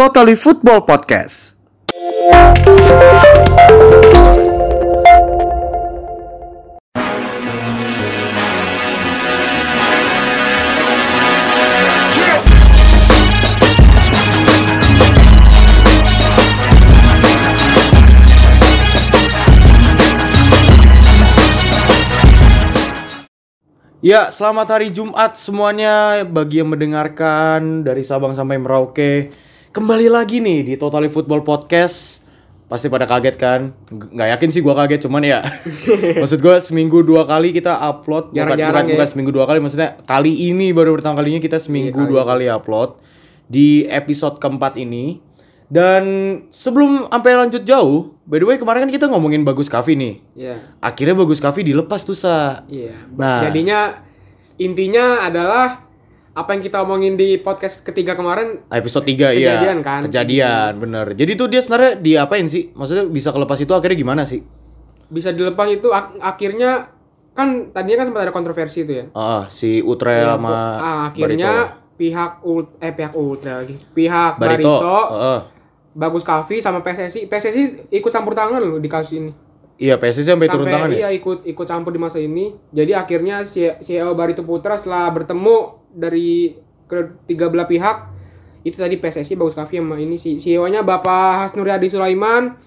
Totally Football Podcast. Ya, selamat hari Jumat semuanya bagi yang mendengarkan dari Sabang sampai Merauke. Kembali lagi nih di Totally Football Podcast. Pasti pada kaget kan? Nggak yakin sih gua kaget, cuman ya. maksud gua seminggu dua kali kita upload. Bukan, Jarang-jarang bukan, ya. bukan seminggu dua kali, maksudnya kali ini baru pertama kalinya kita seminggu dua kali upload di episode keempat ini. Dan sebelum sampai lanjut jauh, by the way kemarin kan kita ngomongin Bagus Kavi nih. Iya. Akhirnya Bagus Kavi dilepas tuh sa. Iya. Nah. Jadinya intinya adalah apa yang kita omongin di podcast ketiga kemarin Episode 3 iya. Kejadian kan? Kejadian, bener. Jadi tuh dia sebenarnya diapain sih? Maksudnya bisa kelepas itu akhirnya gimana sih? bisa dilepas itu ak- akhirnya kan tadinya kan sempat ada kontroversi itu ya. Ah, si Utre Ya, sama ah, akhirnya pihak ult eh pihak ultra lagi. Pihak Barito. Barito, Barito. Heeh. Bagus Kavi sama PSSI. PSSI ikut campur tangan loh di kasus ini. Iya, PSSI sampai, turun tangan ya? iya ikut ikut campur di masa ini. Jadi akhirnya si CEO Barito Putra setelah bertemu dari ketiga belah pihak itu tadi PSSI Bagus Kavi sama ini si CEO-nya Bapak Hasnuri Adi Sulaiman.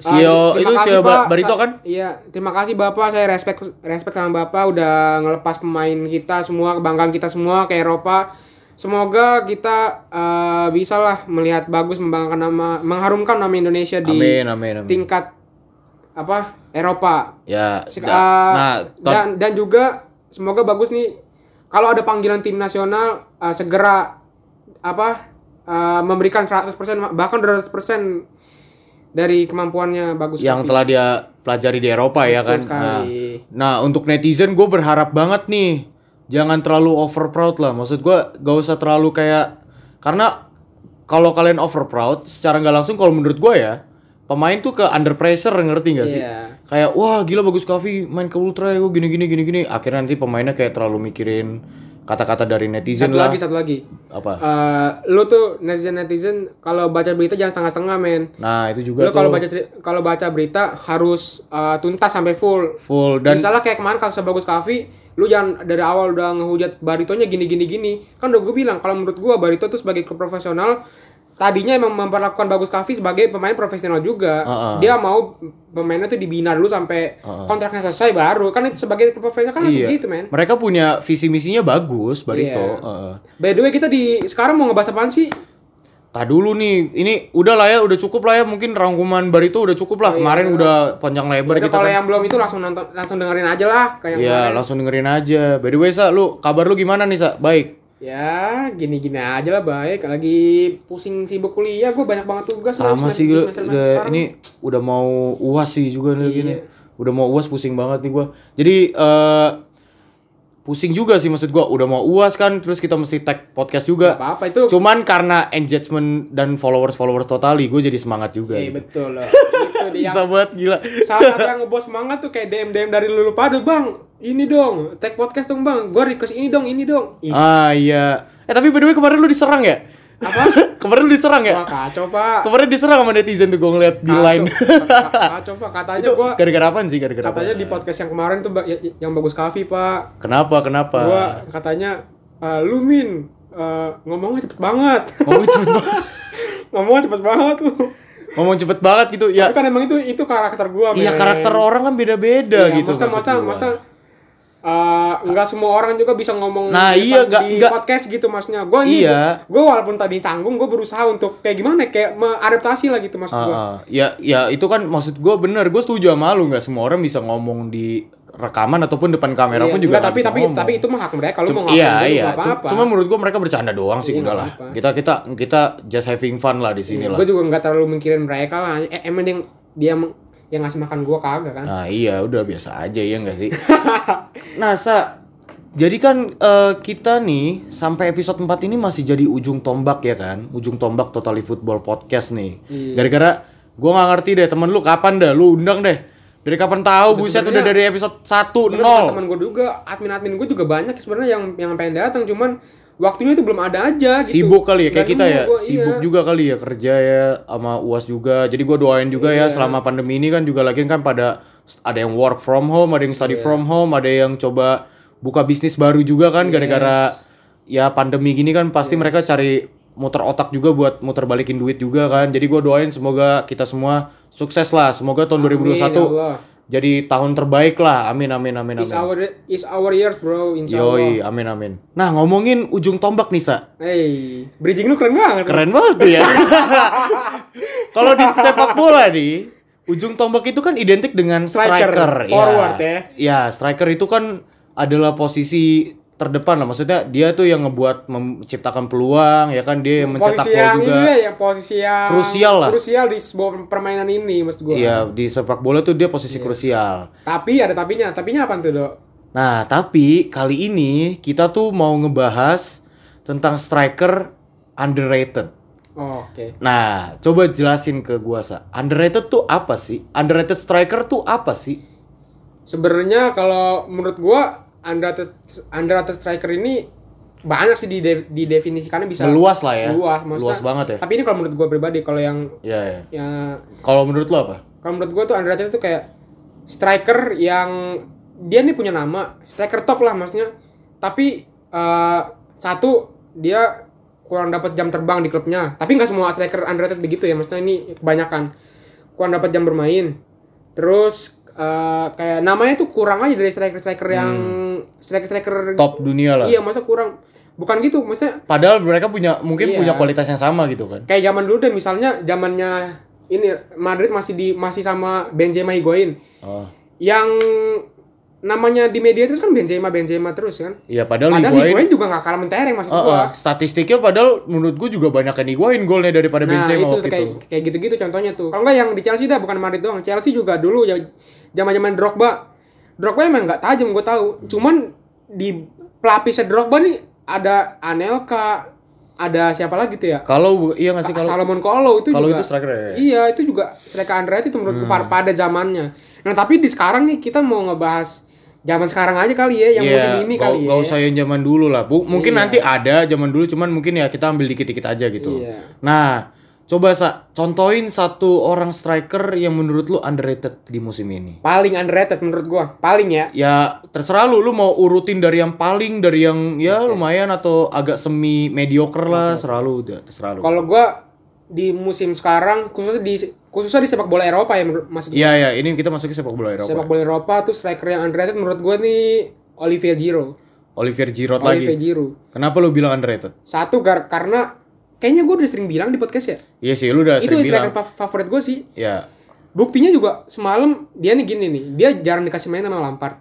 CEO Ah, terima itu kasih, CEO Pak. Barito Sa- kan? Iya, terima kasih Bapak. Saya respect respect sama Bapak udah ngelepas pemain kita semua, kebanggaan kita semua ke Eropa. Semoga kita eh, bisa lah melihat bagus membanggakan nama, mengharumkan nama Indonesia di Amin, amin, amin. tingkat apa Eropa. Ya, Sek- da- eh, nah, dan dan juga semoga bagus nih kalau ada panggilan tim nasional eh, segera apa eh, memberikan 100% bahkan 200% dari kemampuannya bagus yang Kavi. telah dia pelajari di Eropa ya Betul kan. sekali. Nah, nah, untuk netizen gue berharap banget nih jangan terlalu over proud lah. Maksud gue gak usah terlalu kayak karena kalau kalian over proud secara nggak langsung kalau menurut gue ya pemain tuh ke under pressure ngerti gak sih? Iya. Kayak wah gila bagus Kavi main ke Ultra ya gue gini gini gini gini. Akhirnya nanti pemainnya kayak terlalu mikirin kata-kata dari netizen Satu lah. lagi, satu lagi. Apa? Eh, lu tuh netizen netizen kalau baca berita jangan setengah-setengah men. Nah itu juga Lu kalau baca kalau baca berita harus eh, tuntas sampai full. full dan Misalnya kayak kemarin kasus bagus Kavi, lu jangan dari awal udah ngehujat Baritonya gini gini gini. Kan udah gue bilang kalau menurut gua Barito tuh sebagai profesional tadinya emang memperlakukan bagus Kavi sebagai pemain profesional juga. Heeh. Dia mau pemainnya tuh dibina dulu sampai kontraknya selesai baru. Kan itu sebagai profesional kan iya. gitu men. Mereka punya visi misinya bagus Barito. Iya. Heeh. By the way kita di sekarang mau ngebahas apaan sih? Tak dulu nih, ini udah lah ya, udah cukup lah ya, mungkin rangkuman Barito udah cukup lah. Kemarin udah panjang lebar Udah kita kalau kan. yang belum itu langsung nonton langsung dengerin aja lah kayak Iya, langsung dengerin aja. By the way, Sa, lu kabar lu gimana nih, Sa? Baik. Ya, gini-gini aja lah baik. Lagi pusing sibuk kuliah, gue banyak banget tugas Sama sih gue udah ini udah mau UAS sih juga nih Iya. gini. Udah mau UAS pusing banget nih gua. Jadi eh pusing juga sih maksud gua, udah mau UAS kan, terus kita mesti tag podcast juga. apa-apa itu. Cuman karena engagement dan followers-followers totali, gue jadi semangat juga. Iya gitu. betul loh. itu dia. Bisa banget gila. Salah satu yang ngebawa semangat tuh kayak DM DM dari lu pada bang. Ini dong, tag podcast dong bang. Gue request ini dong, ini dong. Ih, Ah iya. Eh tapi by the way kemarin lu diserang ya? Apa? kemarin lu diserang ya? Wah kacau pak. Kemarin diserang sama netizen tuh gue ngeliat di Kacau. line. Ka- Kacau pak. Katanya itu gue gara-gara apaan sih? Gara-gara katanya apaan? di podcast yang kemarin tuh ba- y- yang bagus Kavi pak. Kenapa? Kenapa? Gua katanya "Ah, lu min eh, ngomongnya cepet banget. Ngomong cepet banget. ngomongnya cepet banget lu. Ngomong cepet banget gitu. Ya, Tapi kan emang itu itu karakter gua. iya men. karakter orang kan beda-beda Iya, gitu. Masa masa gua. masa nggak semua orang juga bisa ngomong Nah, di, iya, nggak- di nggak- podcast gitu maksudnya. Gua nih, Iya. gua walaupun tadi tanggung, gua berusaha untuk kayak gimana kayak mengadaptasi lah gitu maksud Ah, gua. ah. ya, ya itu kan maksud gue bener. Gue setuju sama lu. Nggak semua orang bisa ngomong di rekaman ataupun depan kamera Iya, pun juga enggak, tapi tapi ngomong. tapi itu mah hak mereka kalau mau ngapain iya iya nggak apa-apa. cuma menurut gua mereka bercanda doang sih Iya, udah nggak lah apa-apa. kita kita kita just having fun lah di sini lah Gua juga nggak terlalu mikirin mereka lah. Eh, emang yang dia yang ngasih makan gua kagak kan. nah iya udah biasa aja ya nggak sih nah sa jadi kan eh, kita nih sampai episode 4 ini masih jadi ujung tombak ya kan ujung tombak Totally Football Podcast nih Iya. gara-gara gua nggak ngerti deh temen lu kapan dah lu undang deh dari kapan tahu buset udah dari episode 1 Sebenarnya nol teman gue juga, admin-admin gue juga banyak sebenarnya yang yang pengen datang, cuman waktunya itu belum ada aja gitu. Sibuk kali ya kayak kita ya. gua, Sibuk iya. juga kali ya kerja ya sama UAS juga. Jadi gua doain juga ya Iya. selama pandemi ini kan juga lagi kan pada ada yang work from home, ada yang Iya. study from home, ada yang coba buka bisnis baru juga kan gara-gara ya pandemi gini kan pasti mereka cari muter otak juga buat muter balikin duit juga kan. Jadi gua doain semoga kita semua sukses lah. Semoga tahun 2021 Amin, ya Allah. jadi tahun terbaik lah. Amin amin amin Is amin. our is our years bro, insya Allah. Yoi, amin amin. Nah, ngomongin ujung tombak nih, Sa. Hey, bridging lu keren banget. Keren banget tuh ya. Kalau di sepak bola nih, ujung tombak itu kan identik dengan Striker, striker, forward ya. Ya, striker itu kan adalah posisi terdepan lah. Maksudnya dia tuh yang ngebuat menciptakan peluang, ya kan dia yang mencetak posisi gol yang juga. ini ya, posisi yang Krusial lah. Krusial di sebuah permainan ini maksud gua. Iya, di sepak bola tuh dia Iya. posisi krusial. Tapi ada tapinya. Tapinya apa tuh, Dok? Nah, tapi kali ini kita tuh mau ngebahas tentang striker underrated. Oh, Oke. Nah, coba jelasin ke gua sa. Underrated tuh apa sih? Underrated striker tuh apa sih? Sebenarnya kalau menurut gua underrated underrated striker ini banyak sih di didefinisikannya bisa Meluas lah ya. luas, Luas banget ya. Tapi ini kalau menurut gua pribadi kalau yang ya. ya Kalau menurut lo apa? kalau menurut gua tuh underrated itu kayak striker yang dia nih punya nama striker top lah maksudnya tapi eh, satu dia kurang dapat jam terbang di klubnya tapi nggak semua striker underrated begitu ya maksudnya ini kebanyakan kurang dapat jam bermain terus eh, kayak namanya tuh kurang aja dari striker striker yang striker striker Hmm. Top dunia lah. iya masa kurang bukan gitu maksudnya Padahal mereka punya mungkin Iya. punya kualitas yang sama gitu kan. kayak zaman dulu deh misalnya zamannya ini Madrid masih di masih sama Benzema Higuain Oh. yang namanya di media terus kan Benzema Benzema terus kan. Iya, padahal, Padahal Higuain Higuain juga nggak kalah mentereng maksud gua. oh, statistiknya padahal menurut gua juga banyak yang Higuain golnya daripada Nah, Benzema itu waktu kayak itu. kayak gitu-gitu contohnya tuh. Kalau nggak yang di Chelsea dah bukan Madrid doang. Chelsea juga dulu ya zaman-zaman Drogba. Drogba emang nggak tajam gue tahu. Cuman di pelapisnya Drogba nih ada Anelka, ada siapa lagi tuh ya? Kalau iya nggak sih kalau Salomon Kolo itu kalau juga itu striker ya. Iya, itu juga striker underrated itu menurutku Hmm. pa- pada zamannya. Nah, tapi di sekarang nih kita mau ngebahas zaman sekarang aja kali ya, yang Iya, musim ini kali ya. nggak usah yang zaman dulu lah, Bu. Mungkin Iya. nanti ada zaman dulu, cuman mungkin ya kita ambil dikit-dikit aja gitu. Iya. Nah, coba sa contohin satu orang striker yang menurut lu underrated di musim ini. Paling underrated menurut gua. Paling ya. Ya terserah lu, lu mau urutin dari yang paling, dari yang ya lumayan atau agak semi mediocre lah, serah lu, udah terserah lu. Kalau gua di musim sekarang khususnya di khususnya di sepak bola Eropa ya maksud. Iya ya, ini kita masuk ke sepak bola Eropa. Sepak bola Eropa tuh striker yang underrated menurut gua nih Olivier Giroud. Olivier Giroud Olivier lagi. Giroud. Kenapa lu bilang underrated? Satu gar karena kayaknya gua udah sering bilang di podcast ya. Iya sih, lu udah itu sering striker bilang. favorit gua sih. Ya. Buktinya juga semalam dia nih gini nih, dia jarang dikasih main sama Lampard.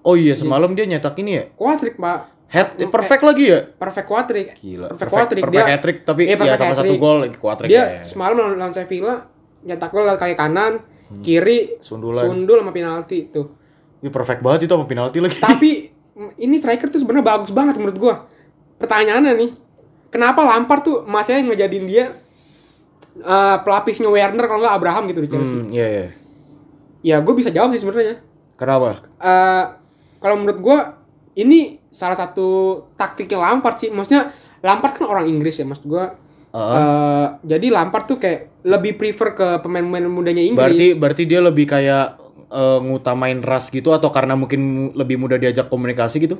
Oh iya, semalam dia nyetak ini ya. Quadrick, Pak. Head perfect lagi ya? Perfect quadrick. Gila. Perfect quadrick. perfect Dia- hat-trick tapi Iya, ya tambah satu gol lagi quadrick Dia ya. semalam lawan, lawan Sevilla nyetak gol kaki kanan, kiri, Sundulan. sundul sama penalti tuh. Ya perfect banget itu sama penalti lagi. Tapi ini striker tuh sebenarnya bagus banget menurut gua. Pertanyaannya nih, kenapa Lampard tuh masih ngejadiin dia eh, pelapisnya Werner kalau nggak Abraham gitu di Chelsea? Hmm, iya iya. Ya gue bisa jawab sih sebenarnya. Kenapa? Eh, kalau menurut gua ini salah satu taktiknya Lampard sih. Maksudnya Lampard kan orang Inggris ya, maksud gua. Heeh. eh, jadi Lampard tuh kayak lebih prefer ke pemain-pemain mudanya berarti Inggris. berarti dia lebih kayak eh, ngutamain ras gitu atau karena mungkin lebih mudah diajak komunikasi gitu?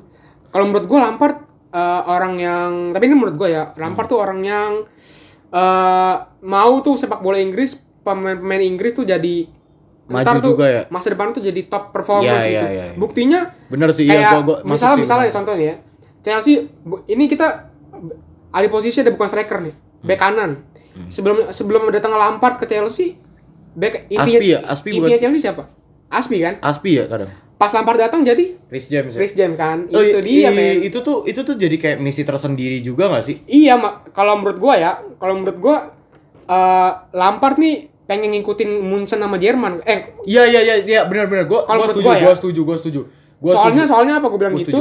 Kalau menurut gua Lampard eh, orang yang tapi ini menurut gua ya, Lampard tuh orang yang eh, mau tuh sepak bola Inggris, pemain-pemain Inggris tuh jadi Maju ntar tuh juga ya? Masa depan tuh jadi top performance Iya, gitu. iya, iya, iya. Buktinya Bener sih, kayak iya gua, gua misalnya sih. misalnya nih contoh nih ya Chelsea ini kita ada posisi ada bukan striker nih back kanan sebelum sebelum datang Lampard ke Chelsea back intinya, Aspi ya? Aspi intinya? Chelsea siapa Aspi kan Aspi ya kadang. Pas Lampard datang jadi Rhys James ya? Chris James kan Oh, itu dia men itu tuh itu tuh jadi kayak misi tersendiri juga gak sih? iya mak kalau menurut gua ya kalau menurut gua eh, Lampard nih pengen ngikutin Munchen sama Jerman eh Iya iya iya iya benar benar gua Kalau gua menurut setuju, gua ya. gua setuju, gua setuju. Gua soalnya setuju. soalnya apa gue bilang Gua gitu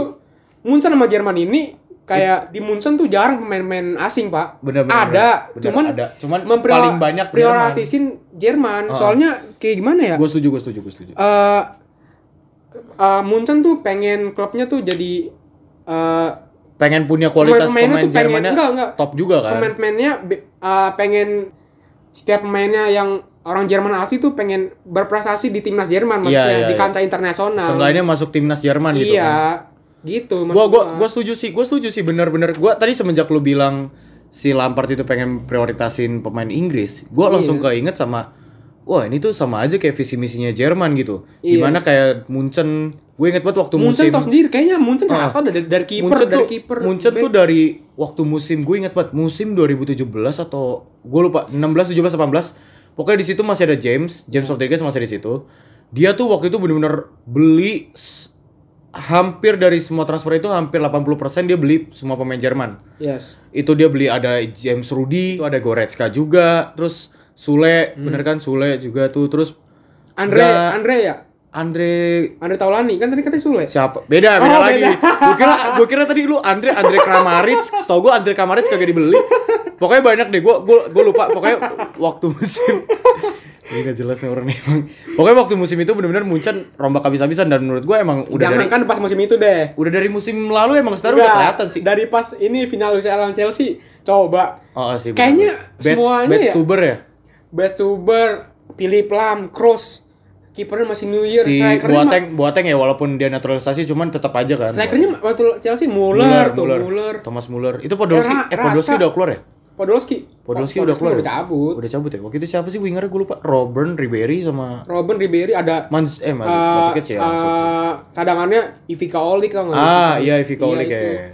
Munchen sama Jerman ini kayak di Munchen tuh jarang pemain-pemain asing pak Bener, bener, ada bener. Cuman ada. Cuman paling banyak Jerman. prioritisin Jerman Oh. soalnya kayak gimana ya Gua setuju, gua setuju, gua setuju. eh eh, Munchen tuh pengen klubnya tuh jadi eh pengen punya kualitas pemain pengen- Jermannya enggak, enggak. top juga kan. Pemain-pemainnya uh, pengen setiap pemainnya yang orang Jerman asli tuh pengen berprestasi di timnas Jerman maksudnya Iya, iya, di iya. kancah internasional. Seenggaknya masuk timnas Jerman gitu kan. iya, gitu. Gua maksud gua gua setuju sih, gua setuju sih bener-bener. Gua tadi semenjak lu bilang si Lampard itu pengen prioritasin pemain Inggris, gua langsung Iya. keinget sama wah ini tuh sama aja kayak visi misinya Jerman gitu. Iya. Di mana kayak Munchen, gue inget banget waktu Munchen musim tau sendiri kayaknya Munchen Ah. atau dari dari kiper Munchen dari tuh, kiper. Munchen tuh dari waktu musim gue inget banget musim 2017 atau gue lupa 16 17 18 pokoknya di situ masih ada James James Rodriguez masih di situ dia tuh waktu itu bener-bener beli hampir dari semua transfer itu hampir 80% dia beli semua pemain Jerman Yes. itu dia beli ada James Rudy itu ada Goretzka juga terus Sule Hmm. bener kan Sule juga tuh terus Andre Nggak- Andre ya? Andre Andre Taulani kan tadi katanya Sule. Siapa? Beda, beda Oh, lagi. Gue kira gue kira tadi lu Andre Andre Kramaric, setahu gue Andre Kramaric kagak dibeli. Pokoknya banyak deh, gue gue gue lupa. Pokoknya waktu musim ini gak jelas nih orang nih emang. Pokoknya waktu musim itu benar-benar Munchen rombak habis-habisan dan menurut gue emang udah Jangan dari kan pas musim itu deh. udah dari musim lalu emang sekarang udah kelihatan sih. Dari pas ini final UCL lawan Chelsea, coba Oh sih. Kayaknya bener. semuanya Bats ya. Tuber ya. Betsuber, Philip Lam, Kroos, kipernya masih New Year, Si Boateng, Boateng ya walaupun dia naturalisasi cuman tetap aja kan. strikernya waktu Chelsea Muller, tuh Muller. Thomas Muller. Itu Podolski, Ya, eh Podolski udah keluar ya? Podolski. Podolski Oh, udah keluar. udah cabut. Udah cabut ya. Waktu itu siapa sih wingernya gue lupa. Robben, Ribery sama Robin Ribery ada Mans eh Mans, eh, Mandzukic ya. eh, cadangannya Ivica Olik tau nggak? ah, iya Ivica Olik itu. ya.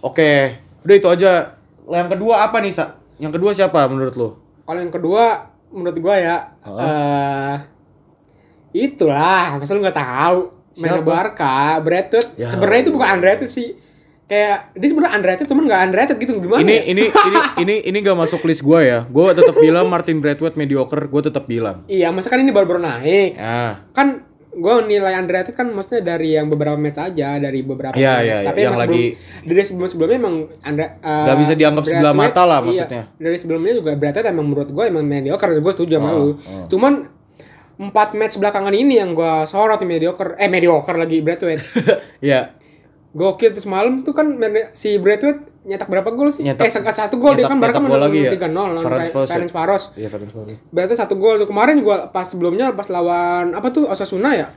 Oke, udah itu aja. Yang kedua apa nih, Sa? Yang kedua siapa menurut lo? Kalau yang kedua menurut gua ya eh itulah, masa lu nggak tahu? Main? Barca, Bradford. Ya Sebenarnya itu bukan underrated sih. Kayak dia sebenarnya underrated cuman nggak underrated gitu gimana? Ini ya? ini ini ini ini gak masuk list gue ya. Gue tetap bilang Martin Braithwaite mediocre. Gue tetap bilang. Iya, masa kan ini baru-baru naik. Ah, Kan gua nilai underrated kan maksudnya dari yang beberapa match aja, dari beberapa Iya, match. iya, iya, Tapi yang emang lagi- sebelum, dari sebelum-sebelumnya emang andre, eh, Nggak bisa dianggap sebelah mata lah iya, maksudnya. dari sebelumnya juga Bradford emang menurut gua emang mediocre, gue setuju sama Oh, lu. oh. Cuman empat match belakangan ini yang gua sorot di mediocre, eh mediocre lagi Bradford. ya. Gokil terus malam tuh kan si Bradford nyetak berapa gol sih? Nyetak- eh sekat satu gol dia kan Barca menang lagi ya? 3-0 lawan Ferenc Varos ya? Ferenc Varos. Iya, Ferenc Varos. Berarti satu gol tuh kemarin gua pas sebelumnya pas lawan apa tuh Osasuna ya?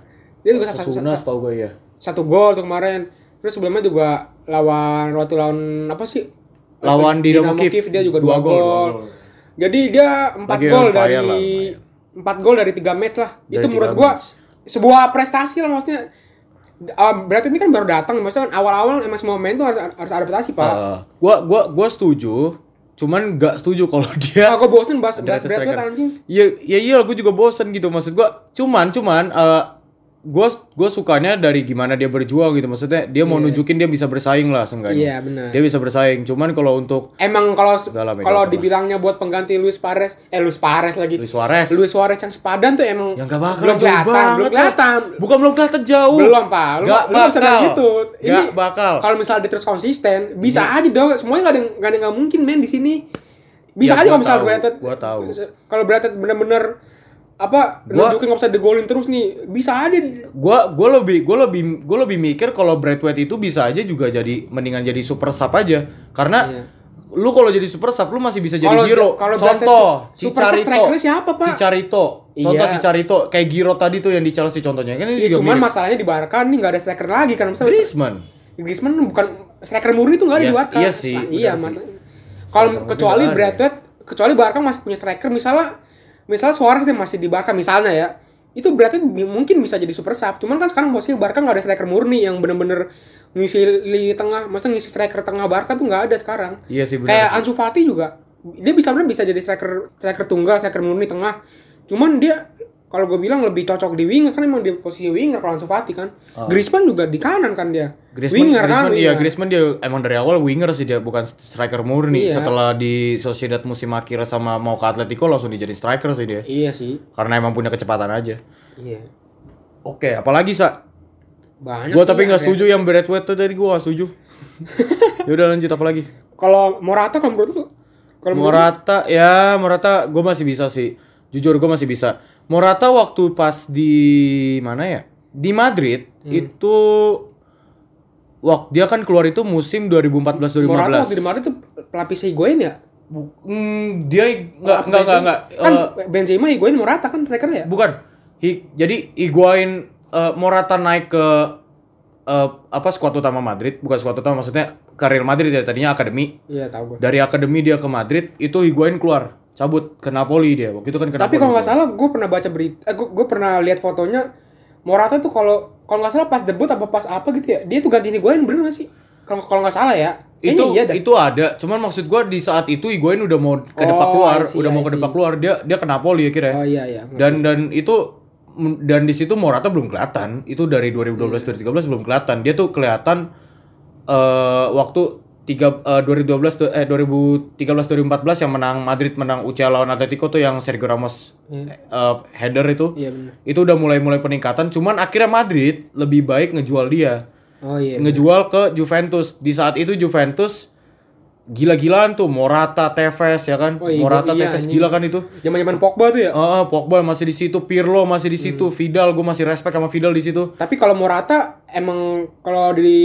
Dia juga satu, Sasuna satu, setahu gue ya. satu gol tuh kemarin. Terus sebelumnya juga lawan waktu lawan apa sih? Lawan Dinamo Kiev. dia juga Dua gol. Jadi dia empat gol dari empat gol dari tiga match lah. Itu tiga menurut gua match. sebuah prestasi lah maksudnya. Uh, berarti ini kan baru datang, maksudnya kan awal-awal emang semua main tuh harus, harus adaptasi pak. Uh, gua gua gua setuju. Cuman gak setuju kalau dia Ah, gue bosen bahas bahas striker. anjing. Iya, ya iya gue juga bosen gitu maksud gua. Cuman, cuman eh gue gue sukanya dari gimana dia berjuang gitu maksudnya dia mau Iya. nunjukin dia bisa bersaing lah seenggaknya. Iya, benar. Dia bisa bersaing. Cuman kalau untuk Emang kalau kalau dibilangnya buat pengganti Luis Pares, eh Luis Pares lagi. Luis Suarez Luis Suarez yang sepadan tuh emang yang gak bakal belum kelihatan, belum kelihatan. Bukan belum kelihatan jauh. Belum, Pak. Lu, Gak lu bakal. gitu. Ini Gak bakal. kalau misalnya dia terus konsisten, bisa aja dong. Semuanya nggak ada nggak ada nggak mungkin main di sini. Bisa Ya, aja kalau misalnya Bradford. gua tahu. Kalau Bradford bener-bener apa Gua- nunjukin nggak bisa digolin terus nih bisa aja Gua gua lebih gua lebih gua lebih mikir kalau Braithwaite itu bisa aja juga jadi mendingan jadi super sub aja. Karena Iya. lu kalau jadi super sub lu masih bisa jadi Kalau- hero. kalau contoh Braithwaite super sub Cicarito. strikernya siapa, Pak? Cicarito. Contoh Iya. Cicarito kayak Giroud tadi tuh yang di Chelsea contohnya. Kan ini Ya, juga cuman mirip. masalahnya di Barca nih nggak ada striker lagi kan misalnya Griezmann. Griezmann bukan striker murni tuh nggak ada Iya di Barca. iya sih, Nah, iya mas. Kalau kecuali ada. Bradford, kecuali Barca masih punya striker misalnya misalnya Suarez dia masih di Barca misalnya ya. Itu berarti mungkin bisa jadi super sub. Cuman kan sekarang posisi Barca nggak ada striker murni yang bener-bener ngisi lini tengah, maksudnya ngisi striker tengah Barca tuh nggak ada sekarang. Iya sih benar. Kayak sih. Ansu Fati juga dia bisa bener bisa jadi striker striker tunggal, striker murni tengah. Cuman dia kalau gue bilang lebih cocok di winger kan emang di posisi winger kalau Ansu Fati kan. Griezmann juga di kanan kan dia. Griezmann, winger kan. Griezmann, iya winger. Griezmann dia emang dari awal winger sih dia bukan striker murni. Iya. Setelah di Sociedad musim akhir sama mau ke Atletico langsung dijadiin striker sih dia. Iya sih. Karena emang punya kecepatan aja. Iya. Oke, apalagi sa? Banyak Gua tapi nggak setuju yang Braithwaite tuh dari gua nggak setuju. ya udah lanjut apa lagi? Kalau Morata kalau menurut lu? Kalau Morata ya Morata gue masih bisa sih. Jujur gue masih bisa. Morata waktu pas di mana ya? Di Madrid Hmm. itu waktu dia kan keluar itu musim 2014 Morata 2015. waktu di Madrid tuh pelapis Higuain ya? Bu- mm, dia nggak nggak nggak nggak Kan eh, Benzema Higuain Morata kan strikernya ya? bukan. Hi- jadi Higuain eh, Morata naik ke eh, apa skuad utama Madrid, bukan skuad utama maksudnya karir Madrid ya tadinya akademi. Iya tahu gue. Dari akademi dia ke Madrid, itu Higuain keluar, cabut ke Napoli dia. Waktu itu kan ke Tapi Napoli. kalau nggak salah gue pernah baca berita, eh, gue pernah lihat fotonya Morata tuh kalau kalau nggak salah pas debut apa pas apa gitu ya, dia tuh ganti Higuain bener nggak sih? Kalau kalau nggak salah ya, itu iya dah. itu ada cuman maksud gua di saat itu Higuain udah mau ke depak Oh, keluar see, udah mau ke see. depak keluar dia dia ke Napoli akhirnya Oh iya iya. dan dan itu dan di situ Morata belum kelihatan itu dari 2012 Iya. 2013 belum kelihatan dia tuh kelihatan eh waktu tiga eh, 2012 tuh- eh 2013 2014 yang menang Madrid menang UCL lawan Atletico tuh yang Sergio Ramos Iya. eh, header itu Iya benar. itu udah mulai-mulai peningkatan cuman akhirnya Madrid lebih baik ngejual dia Oh iya. ngejual ke Juventus. Di saat itu Juventus gila-gilaan tuh Morata, Tevez ya kan. Oh, iya, Morata, iya, Tevez anjing. gila kan itu. Zaman-zaman Pogba tuh ya. Ah, Pogba masih di situ, Pirlo masih di situ, Hmm. Vidal gue masih respect sama Vidal di situ. Tapi kalau Morata emang kalau di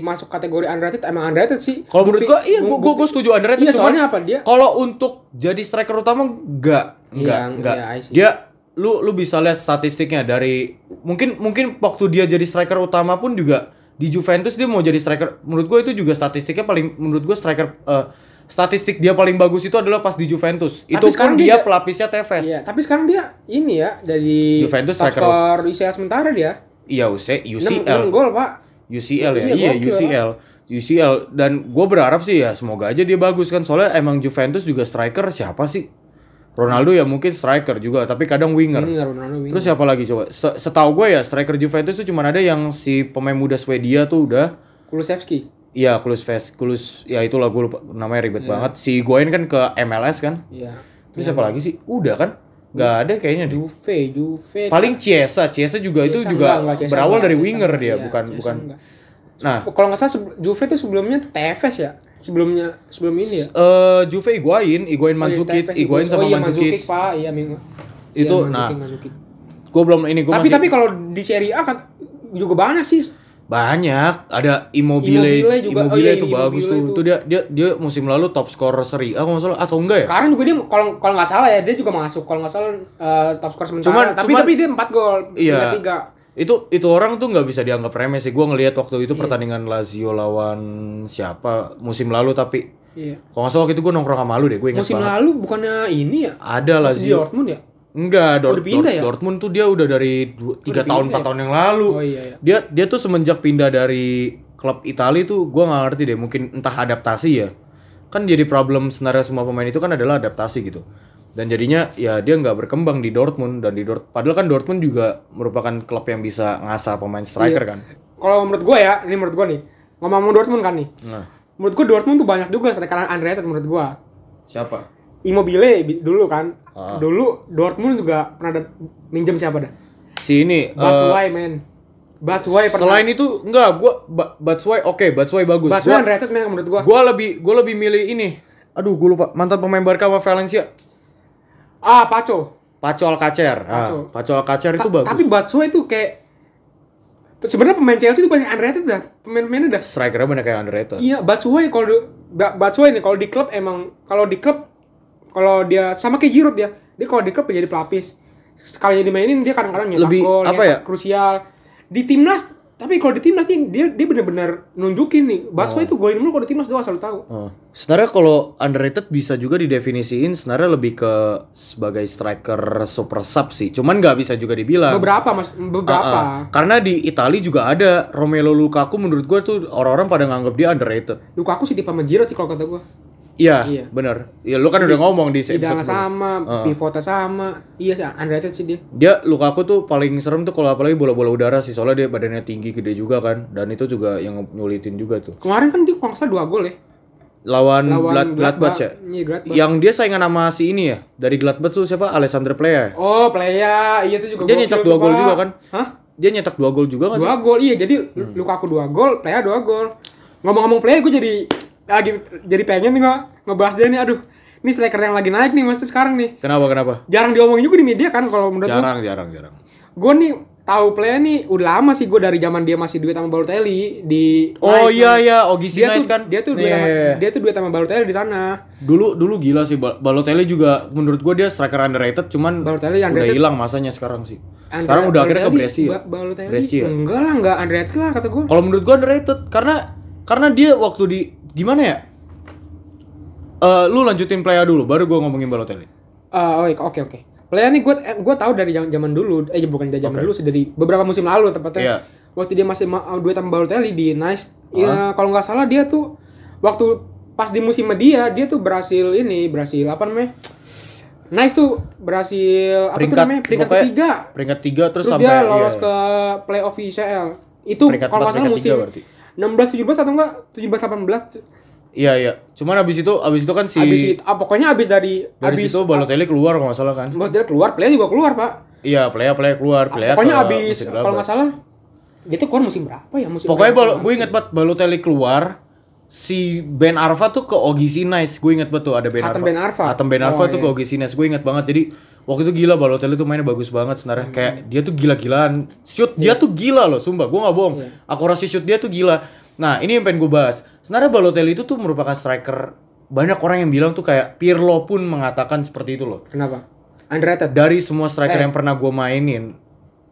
masuk kategori underrated emang underrated sih. Kalau menurut gua iya gua, gua setuju underrated Iya soalnya apa dia? kalau untuk jadi striker utama enggak, enggak, Iya, enggak. iya, I see. dia lu lu bisa lihat statistiknya dari mungkin mungkin waktu dia jadi striker utama pun juga di Juventus dia mau jadi striker. Menurut gue itu juga statistiknya paling menurut gue striker eh, statistik dia paling bagus itu adalah pas di Juventus. Itu pun sekarang dia dia- pelapisnya Tevez. Iya, tapi sekarang dia ini ya dari Juventus top striker. skor UCL sementara dia. iya UC, 6, UCL gol, Pak. UCL ya? Iya, iya UCL UCL dan gue berharap sih ya semoga aja dia bagus kan. Soalnya emang Juventus juga striker siapa sih Ronaldo ya mungkin striker juga tapi kadang winger Winger, Ronaldo winger. Terus siapa lagi coba? Se- Setahu gue ya striker Juventus tuh cuma ada yang si pemain muda Swedia tuh udah Kulusevski. Iya, Kulus Ves, Kulus ya itulah gue lupa namanya ribet banget. Si Higuain kan ke MLS kan. Iya. Terus siapa lagi sih? Udah kan? Gak ada kayaknya deh. Juve, Juve. Paling Chiesa, Chiesa juga itu Chiesa juga enggak, enggak, Chiesa berawal enggak, dari Chiesa winger enggak, dia, iya, bukan Chiesa bukan. enggak. Nah, Kalau nggak salah Juve tuh sebelumnya Tevez ya. Sebelumnya sebelum ini ya. eh Juve Oh, iya, Mandzukic, Tevez, Higuain sama oh, iya. Mandzukic, Pak. Iya, Ming- Itu, iya, nah, Mandzukic, Mandzukic. Gue belum ini gue Tapi masih tapi kalau di Serie A kan juga banyak sih. banyak. Ada Immobile, Immobile juga. Oh, Immobile iya, itu bagus Immobile tuh. itu. Itu dia dia dia musim lalu top scorer Serie A kalau salah atau enggak ya? Sekarang juga dia kalau kalau nggak salah ya dia juga masuk. Kalau nggak salah eh, top skor sementara. Cuman- tapi cuman- tapi dia 4 gol, Iya. tiga. Itu itu orang tuh nggak bisa dianggap remeh sih gue ngelihat waktu itu pertandingan Lazio lawan siapa musim lalu tapi Iya. kalau nggak salah waktu itu gue nongkrong sama lu deh gue ingat Musim banget lalu bukannya ini ya? ada Masih di Lazio Dortmund ya? enggak Dort, pindah Dort- ya? Dortmund tuh dia udah dari tiga tahun empat ya? tahun yang lalu Oh iya iya. dia dia tuh semenjak pindah dari klub Italia tuh gue nggak ngerti deh mungkin entah adaptasi ya kan jadi problem sebenarnya semua pemain itu kan adalah adaptasi gitu dan jadinya ya dia nggak berkembang di Dortmund dan di Dort padahal kan Dortmund juga merupakan klub yang bisa ngasah pemain striker Iya. kan Kalau menurut gua ya, ini menurut gua nih. Ngomong-ngomong Dortmund kan nih. nah Menurut gua Dortmund tuh banyak juga striker underrated menurut gua. siapa Immobile bi- dulu kan. Ah. Dulu Dortmund juga pernah ada minjem siapa dah? si ini eh, Batshuayi men. Batshuayi pernah. selain itu enggak gua ba Batshuayi oke Batshuayi bagus Batshuayi underrated men menurut gua. gua lebih gua lebih milih ini aduh gua lupa mantan pemain Barca sama Valencia Ah, Paco. Paco Alcacer Paco. ah, Paco Alcacer itu Ta- bagus Tapi Batshuayi tuh kayak sebenarnya pemain Chelsea itu banyak underrated dah. Pemain-pemainnya dah. strikernya banyak kayak underrated Iya, Batshuayi kalau Batshuayi nih kalau di klub emang kalau di klub kalau dia sama kayak Giroud ya. Dia kalau di klub jadi pelapis. Sekali dimainin dia kadang-kadang nyetak Lebih, gol, apa nyetak ya? krusial. Di timnas tapi kalau di timnas nih dia dia benar-benar nunjukin nih. Batshuayi itu golin mulu kalau di timnas doang selalu tahu. Oh. Sebenarnya kalau underrated bisa juga didefinisiin sebenarnya lebih ke sebagai striker super sub sih. Cuman nggak bisa juga dibilang. Beberapa Mas, beberapa. Ah, ah. Karena di Italia juga ada Romelu Lukaku menurut gua tuh orang-orang pada nganggap dia underrated. Lukaku sih tipe sama Giroud sih kalau kata gua. Iya, Iya. bener. Ya lu kan udah ngomong di episode sama, pivotnya sama. Iya sih underrated sih dia. Dia Lukaku tuh paling serem tuh kalau apalagi bola-bola udara sih soalnya dia badannya tinggi gede juga kan dan itu juga yang nyulitin juga tuh. Kemarin kan dia kalau salah dua gol ya. Lawan, Lawan Glad- Gladbach ya. Iya, Gladbach. Yang dia saingan sama si ini ya. Dari Gladbach tuh siapa? Alessandro Plea. Oh, Playa, iya itu juga Dia nyetak dua gol juga kan? Hah? Dia nyetak dua gol juga sih? Dua gol, iya. Jadi Lukaku dua gol, Playa dua gol. Ngomong-ngomong Playa, gue jadi lagi jadi pengen nih nggak ngebahas dia nih. Aduh, ini striker yang lagi naik nih mas sekarang nih. Kenapa kenapa? Jarang diomongin juga di media kan kalau menurut gue. Jarang jarang jarang. Gue nih tahu play nih udah lama sih gue dari zaman dia masih duet sama Balotelli di Oh Nice, iya Nice. iya, Ogi dia Nice tuh kan. dia tuh duet Iya, sama, iya, iya. dia tuh duet sama Balotelli di sana Dulu dulu gila sih Bal- Balotelli juga menurut gua dia striker underrated cuman Balotelli udah underrated. hilang masanya sekarang sih. Sekarang udah akhirnya ke Brescia. Ba- Balotelli Brescia. enggak lah enggak underrated lah kata gue Kalau menurut gua underrated karena karena dia waktu di gimana ya? Eh lu lanjutin playa dulu baru gua ngomongin Balotelli. Ah, oh, oke oke. Player nih gue gue tahu dari zaman dulu, eh bukan dari zaman Oke. dulu sih dari beberapa musim lalu tepatnya. Iya. Waktu dia masih ma- duet sama Balotelli di Nice, ya kalau nggak salah dia tuh waktu pas di musim dia dia tuh berhasil ini berhasil apa namanya? Nice tuh berhasil apa tuh Peringkat- namanya? Peringkat ketiga. Peringkat 3 terus, Terus sampai dia lolos iya. ke playoff UCL. Itu Peringkat kalau nggak salah peringkat musim tiga berarti. 16 17 atau enggak 17 18 Iya iya. Cuman abis itu abis itu kan si Abis itu ah, pokoknya abis dari dari abis situ Balotelli keluar kalau nggak salah kan. Balotelli keluar, player juga keluar, Pak. Iya, playa playa keluar, playa pokoknya ke abis kalau nggak salah dia tuh keluar musim berapa ya musim Pokoknya bal- gue inget banget Balotelli keluar si Ben Arfa tuh ke Ogi Sinais gue inget tuh ada Ben Hatem Arfa Ben Arfa. Hatem Ben Arfa Oh, tuh iya. ke Ogi Sinais gue inget banget jadi waktu itu gila Balotelli tuh mainnya bagus banget sebenarnya Hmm. kayak dia tuh gila-gilaan shoot dia tuh gila loh sumpah gue nggak bohong Iya. akurasi shoot dia tuh gila nah ini yang pengen gue bahas sebenarnya Balotelli itu tuh merupakan striker banyak orang yang bilang tuh kayak Pirlo pun mengatakan seperti itu loh Kenapa? Underrated. dari semua striker Eh. yang pernah gue mainin,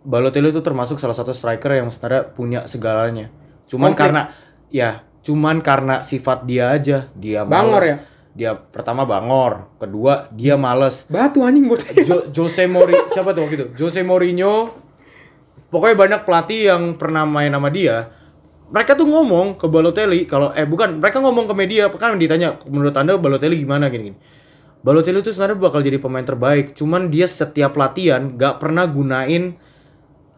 Balotelli itu termasuk salah satu striker yang sebenarnya punya segalanya. Cuman Komplit. karena ya, cuman karena sifat dia aja, dia Bangor males. ya? Dia pertama bangor, kedua dia males. Batu anjing bocah. Jo- Jose Mourinho siapa tuh waktu itu? Jose Mourinho pokoknya banyak pelatih yang pernah main sama dia. Mereka tuh ngomong ke Balotelli kalau eh bukan, mereka ngomong ke media kan ditanya menurut Anda Balotelli gimana gini-gini. Balotelli itu sebenarnya bakal jadi pemain terbaik, cuman dia setiap latihan gak pernah gunain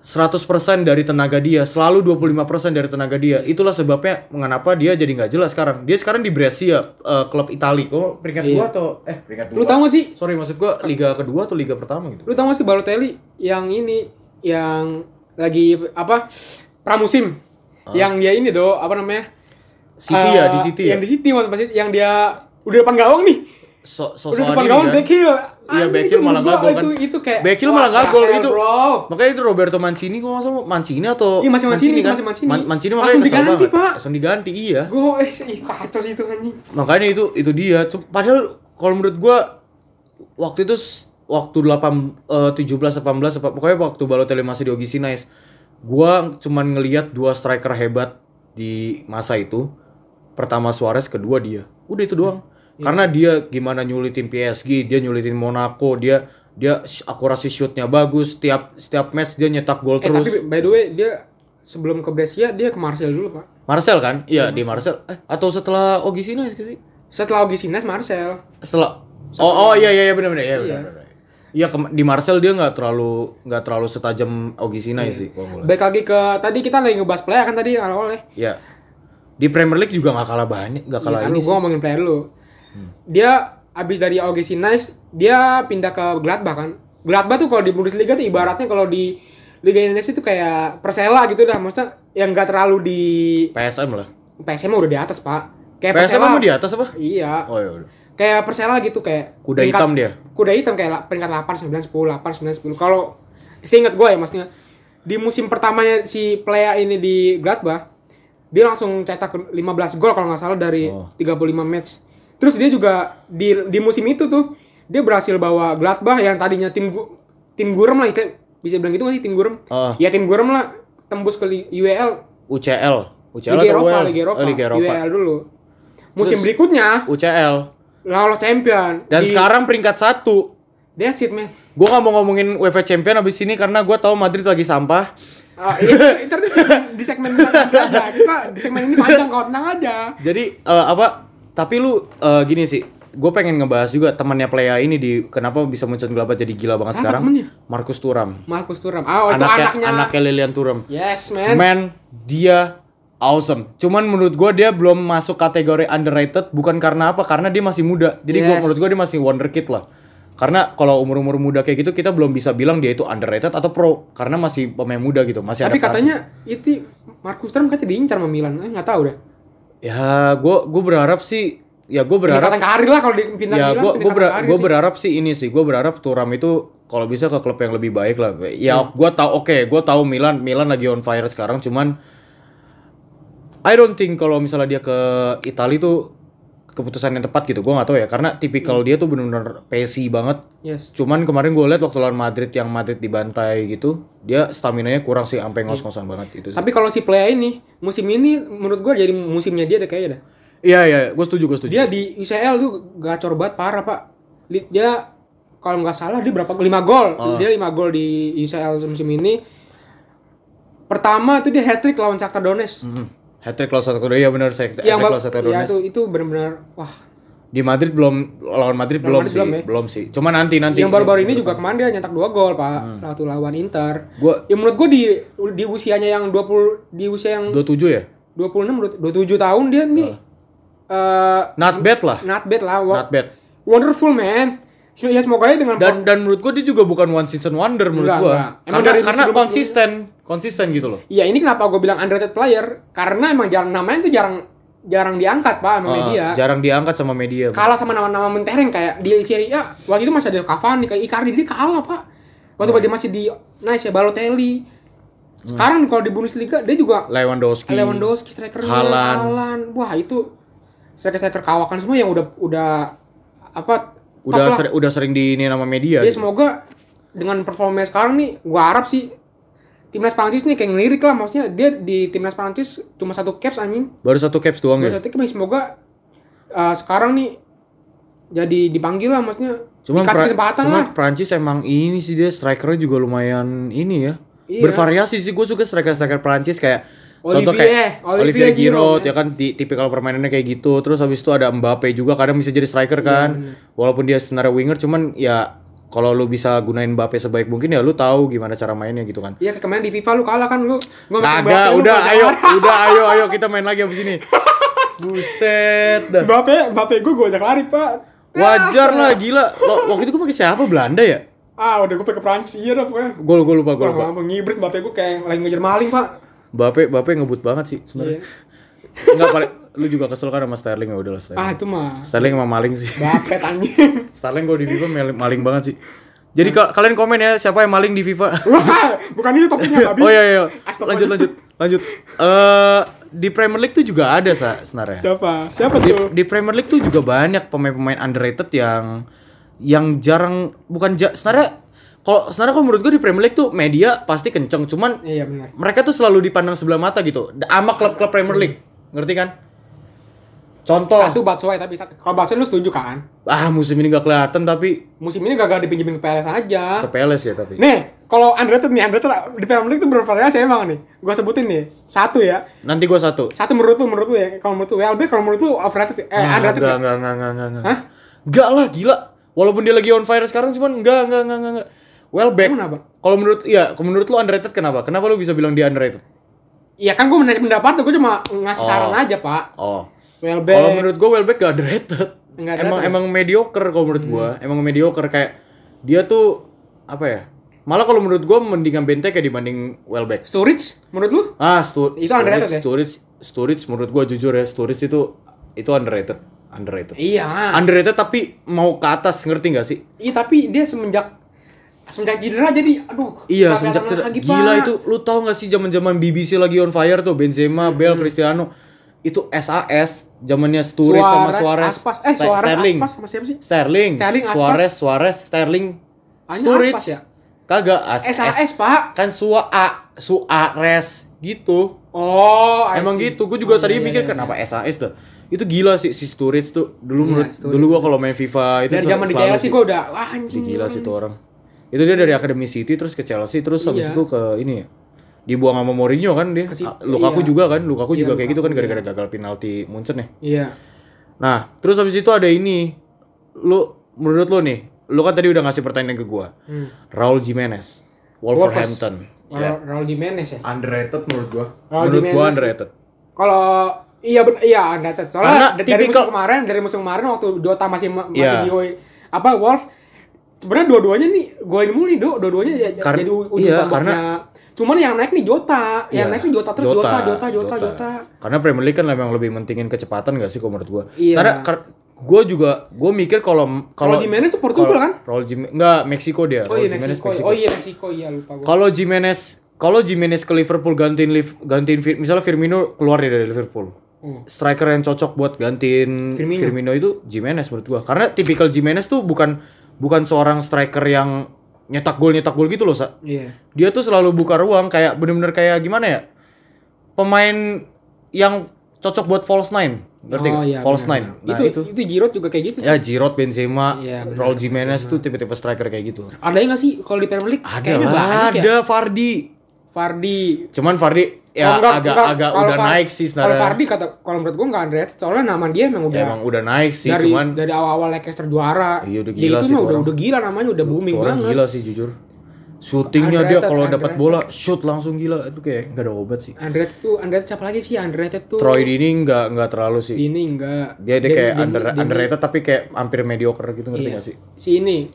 100% dari tenaga dia, selalu 25% dari tenaga dia. Itulah sebabnya mengapa dia jadi nggak jelas sekarang. Dia sekarang di Brescia, eh, klub Itali. Kok peringkat Iya. dua atau eh peringkat dua? Lu tau gak sih? Sorry maksud gua liga kedua atau liga pertama gitu. Lu tau gak sih Balotelli yang ini yang lagi apa? Pramusim. Yang dia ini do, apa namanya? City ya, Eh, di City ya. Yang di City waktu pas yang dia udah depan gawang nih. So, so udah depan gawang kan. back heel. Iya, heel malah nggak gua gol kan. Itu, itu kayak Back heel malah nggak gol itu. Bro. Makanya itu Roberto Mancini kok masa Mancini atau Iya, masih Mancini, kan? masih Mancini. Man- Mancini makanya Langsung diganti, banget. Pak. Langsung diganti, iya. Gue eh kacau sih itu anjing. Makanya itu itu dia. Padahal kalau menurut gua waktu itu waktu 8 eh, 17 18 apa- pokoknya waktu Balotelli masih di Ogi Sinais, gua cuman ngelihat dua striker hebat di masa itu. Pertama Suarez, kedua dia. Udah itu doang. Iya Karena dia gimana nyulitin PSG, dia nyulitin Monaco, dia dia akurasi shootnya bagus, setiap setiap match dia nyetak gol Eh terus. tapi by the way dia sebelum ke Brescia dia ke Marseille dulu pak. Marcel kan? Iya, di Marcel. Eh, atau setelah Ogi Sinais ke sih? Setelah Ogi Sinas Marcel. Setelah Oh, oh iya iya iya benar benar iya Iya. benar. Iya ke- di Marcel dia nggak terlalu nggak terlalu setajam Ogi Sinai sih kalau. Baik lagi ke tadi kita lagi ngebahas player kan tadi awal ya. Iya. Di Premier League juga nggak kalah banyak, nggak kalah Iya, kan ini gue ngomongin player Dia abis dari Ogi Sinas dia pindah ke Gladbach kan. Gladbach tuh kalau di Bundesliga tuh ibaratnya kalau di Liga Indonesia tuh kayak Persela gitu dah. Maksudnya yang nggak terlalu di PSM lah. PSM udah di atas pak. Kayak PSM Persela. mau di atas apa? Iya. Oh iya udah. Kayak Persela gitu kayak Kuda peringkat- hitam dia. kuda hitam kayak peringkat 8, 9, 10, 8, 9, 10. Kalau seingat gue ya maksudnya di musim pertamanya si Playa ini di Gladbach dia langsung cetak 15 gol kalau nggak salah dari Oh. 35 match. Terus dia juga di di musim itu tuh dia berhasil bawa Gladbach yang tadinya tim gu, tim gurem lah istilah- bisa bilang gitu nggak sih tim gurem? Oh, Ya tim gurem lah tembus ke UEL UCL. UCL Liga Eropa, UEL? Liga Eropa, Oh, Liga Eropa. UEL dulu. Musim Terus- berikutnya UCL. lolos champion. Dan Di- sekarang peringkat satu. that's it man. Gue gak mau ngomongin UEFA Champion abis ini karena gue tahu Madrid lagi sampah. Ah, iya, ntar di segmen, di segmen. Kita di segmen ini panjang kau tenang aja. Jadi eh, apa? Tapi lu eh, gini sih, gue pengen ngebahas juga temannya Playa ini di kenapa bisa muncul Gladbach jadi gila banget Siapa sekarang. temennya? Markus Thuram. Markus Thuram. Oh, itu anaknya, anaknya. anaknya Lilian Thuram. Yes, man. Man, dia awesome. Cuman menurut gue dia belum masuk kategori underrated bukan karena apa? Karena dia masih muda. Jadi gua Yes. menurut gue dia masih wonderkid lah. Karena kalau umur-umur muda kayak gitu kita belum bisa bilang dia itu underrated atau pro karena masih pemain muda gitu, masih Tapi adaptasi. katanya itu Markus Thuram katanya diincar sama Milan. Eh, nggak tahu deh. Ya gue gue berharap sih ya gue berharap Pendekatan karir lah kalau dipindah ya gue gue karir sih. berharap sih ini sih gue berharap Turam itu kalau bisa ke klub yang lebih baik lah. Ya gua tahu oke, gua tahu Milan Milan lagi on fire sekarang cuman I don't think kalau misalnya dia ke Italia tuh keputusan yang tepat gitu. Gua nggak tahu ya karena tipikal dia tuh bener-bener pesi banget. Yes. Cuman kemarin gue lihat waktu lawan Madrid yang Madrid dibantai gitu, dia stamina-nya kurang sih sampai ngos-ngosan banget itu. Tapi kalau si Plea ini musim ini menurut gua jadi musimnya dia deh kayaknya dah. Iya iya, gue setuju gue setuju. Dia di UCL tuh gacor banget parah, Pak. Dia kalau nggak salah dia berapa 5 gol. Dia 5 gol di UCL musim ini. Pertama itu dia hat trick lawan Shakhtar Donetsk. Hmm. Hat-trick lawan satu ya benar saya. Yang Hat-trick bal- lawan Shakhtar ya itu itu benar-benar wah. Di Madrid belum lawan Madrid belum, Madrid sih, belum ya? belum sih. Cuma nanti nanti. Yang baru-baru ini juga kemarin dia nyetak 2 gol, Pak. Hmm. Waktu lawan Inter. Gua Ya menurut gua di di usianya yang 20 di usia yang 27 ya. 26 menurut 27 tahun dia nih eh Not bad lah. not bad lah. Not bad. Wonderful man. Ya semoga aja dengan Dan dan menurut gua dia juga bukan one season wonder menurut. Emang Karena karena konsisten, konsisten gitu loh. Iya ini kenapa gue bilang underrated player karena emang jarang namanya tuh jarang jarang diangkat pak sama Ah, media. jarang diangkat sama media. Kalah sama nama-nama mentereng kayak di Serie A waktu itu masih ada Cavani kayak Icardi dia kalah pak. Waktu Hmm. dia masih di nice ya Balotelli. Sekarang kalau di Bundesliga dia juga Lewandowski. Lewandowski strikernya Haaland. Haaland. Wah itu striker-striker kawakan semua yang udah udah apa Udah seri- udah sering di ini nama media. Dia gitu. semoga dengan performanya sekarang nih, gua harap sih timnas Prancis nih kayak ngelirik lah maksudnya dia di timnas Prancis cuma satu caps anjing. Baru satu caps doang ya. Satu caps semoga uh, sekarang nih jadi dipanggil lah maksudnya Cuma dikasih kesempatan cuma lah. Prancis emang ini sih dia strikernya juga lumayan ini ya. Iya. Bervariasi sih gue suka striker-striker Prancis kayak contoh Olivier, kayak Olivier Olivier Giroud Giroud, ya kan di tipikal permainannya kayak gitu. Terus habis itu ada Mbappe juga kadang bisa jadi striker Iya, kan. Walaupun dia sebenarnya winger cuman ya kalau lu bisa gunain Mbappe sebaik mungkin ya lu tahu gimana cara mainnya gitu kan. Iya kemarin di FIFA lu kalah kan lu. Gua Kagak, Mbappe, udah ayo, udah ayo ayo kita main lagi abis ini. Buset dah. Mbappe, Mbappe gue gue ajak lari, Pak. Wajar lah gila. Lo, waktu itu gue pakai siapa? Belanda ya? Ah, udah gue pakai Prancis iya dah pokoknya. Gue gue lupa gue lupa. ngibrit Mbappe gue kayak lagi ngejar maling, Pak. Bape, Bape ngebut banget sih Iya. sebenarnya. Enggak paling lu juga kesel kan sama Sterling ya udahlah Sterling. Ah, itu mah. Sterling emang maling sih. Mbappe anjing. Sterling gue di FIFA maling, maling banget sih. Jadi ka- kalian komen ya siapa yang maling di FIFA. Wah, bukan itu topiknya, Babi. oh iya iya. Lanjut lanjut lanjut. Eh di Premier League tuh juga ada sa sebenarnya. Siapa? Siapa Di, tuh? di Premier League tuh juga banyak pemain-pemain underrated yang yang jarang bukan ja, sebenarnya kalau sebenarnya kalau menurut gue di Premier League tuh media pasti kenceng cuman Iya benar. mereka tuh selalu dipandang sebelah mata gitu sama klub-klub Premier League ngerti kan contoh Satu Batshuayi tapi kalau Batshuayi lu setuju kan? ah musim ini gak kelihatan tapi Musim ini gagal dipinjemin ke PLS aja. ke PLS ya tapi Nih, kalau underrated nih, underrated di Premier League itu bervariasi emang nih. Gua sebutin nih, satu ya. nanti gue satu Satu menurut lu, menurut lu ya. Kalau menurut lu WLB, kalau menurut lu overrated, eh ah, underrated. enggak, enggak, enggak, enggak, enggak. Hah? Enggak lah, gila. Walaupun dia lagi on fire sekarang, cuman enggak, enggak, enggak, enggak, enggak. Welbeck. Emang kenapa? Kalau menurut, ya, kalau menurut lu underrated kenapa? Kenapa lu bisa bilang dia underrated? Iya kan gue menanya pendapat tuh, gue cuma ngasih Oh. saran aja pak. Oh. WLB. Kalau menurut gue Welbeck gak underrated. Nggak emang underrated ya? emang mediocre kalau menurut gua. Emang mediocre kayak dia tuh apa ya? Malah kalau menurut gua mendingan Benteke dibanding Welbeck. Sturridge, menurut lu? Ah, Stu Itu underrated ya? Sturridge, Sturridge menurut gua jujur ya, Sturridge itu itu underrated. Underrated. Iya. Underrated tapi mau ke atas ngerti gak sih? Iya tapi dia semenjak semenjak cedera jadi, aduh. Iya, semenjak cedera. Gila Pak. itu lu tau gak sih zaman-zaman BBC lagi on fire tuh Benzema, Bale, Cristiano. Itu SAS zamannya Sturridge sama Suarez. Aspas. Eh, Suarez, Sterling. Aspas sama siapa sih? Sterling, Sterling, Aspas. Suarez, Suarez, Sterling, Hanya Sturridge. Aspas ya? Kagak, as, SAS, Pak. kan Sua A, Suarez gitu. Oh, I Emang see. gitu. Gue juga Oh, tadi iya, mikir iya, kenapa SAS tuh. Itu gila sih si Sturridge tuh. Dulu Iya, menurut Sturridge. dulu gua kalau main FIFA itu Dari zaman di Chelsea sih. gue udah, wah anjing. gila sih tuh orang. Itu dia dari Academy City terus ke Chelsea terus habis Iya. itu ke ini ya. Dibuang sama Mourinho kan dia. Ke City, Ah, Lukaku iya. juga kan, Lukaku Iya, juga kayak gitu kan gara-gara gagal penalti Munchen ya. Iya. Nah, terus habis itu ada ini. Lu menurut lu nih, lu kan tadi udah ngasih pertanyaan ke gua. Hmm. Raul Jimenez, Wolverhampton. Ya. Raul, Jimenez ya. Underrated menurut gua. Raul menurut gua Jimenez. underrated. Kalau iya ben, iya underrated. Soalnya Karena da- dari tipikal- musim kemarin, dari musim kemarin waktu Dota masih ma- masih Iya. di OI- apa Wolf sebenarnya dua-duanya nih golin mulu nih, Do. Dua-duanya ya, ya- Kar- jadi ujung iya, tombaknya. karena- Cuman yang naik nih Jota, yang Iya, naik nih Jota terus Jota, Jota, Jota, Jota. Karena Premier League kan memang lebih mentingin kecepatan gak sih kalau menurut gua. Iya. Karena kar- gue juga gue mikir kalau kalau Kalau Jimenez tuh Portugal kan? Raul Jimenez enggak Meksiko dia. Oh iya Jimenez Meksiko. Oh iya Meksiko iya lupa gua. Kalau Jimenez kalau Jimenez ke Liverpool gantiin Liv, gantiin misalnya Firmino keluar dari Liverpool. Hmm. Striker yang cocok buat gantiin Firmino. Firmino. itu Jimenez menurut gua. Karena tipikal Jimenez tuh bukan bukan seorang striker yang nyetak gol nyetak gol gitu loh, Sa. Iya. Dia tuh selalu buka ruang kayak bener-bener kayak gimana ya? Pemain yang cocok buat false nine. Ngerti Oh, iya, false benar, nine. Nah, itu, itu. itu Giroud juga kayak gitu. Ya Giroud, Benzema, benar. Raul Jimenez tuh tipe-tipe striker kayak gitu. Ada nggak sih kalau di Premier League? Ada Kayaknya ya. ada Fardi. Fardi. Cuman Fardi ya enggak, agak enggak. agak Kalau udah Far- naik sih Kalau sebenarnya. Fardi kata kalau menurut gua nggak underrated soalnya nama dia emang udah Ya, emang udah naik sih, dari cuman dari awal-awal Leicester juara. Iya, udah Dia gila itu sih mah tuh udah udah gila namanya udah booming banget. gila sih jujur. Shootingnya dia kalau dapat bola shoot langsung gila. Itu kayak nggak ada obat sih. Underrated tuh underrated siapa lagi sih underrated tuh? Troy Dini nggak nggak terlalu sih. Dini enggak. Dia dia kayak Dini- under, Dini- underrated tapi kayak hampir mediocre gitu ngerti Iya. gak sih? Si ini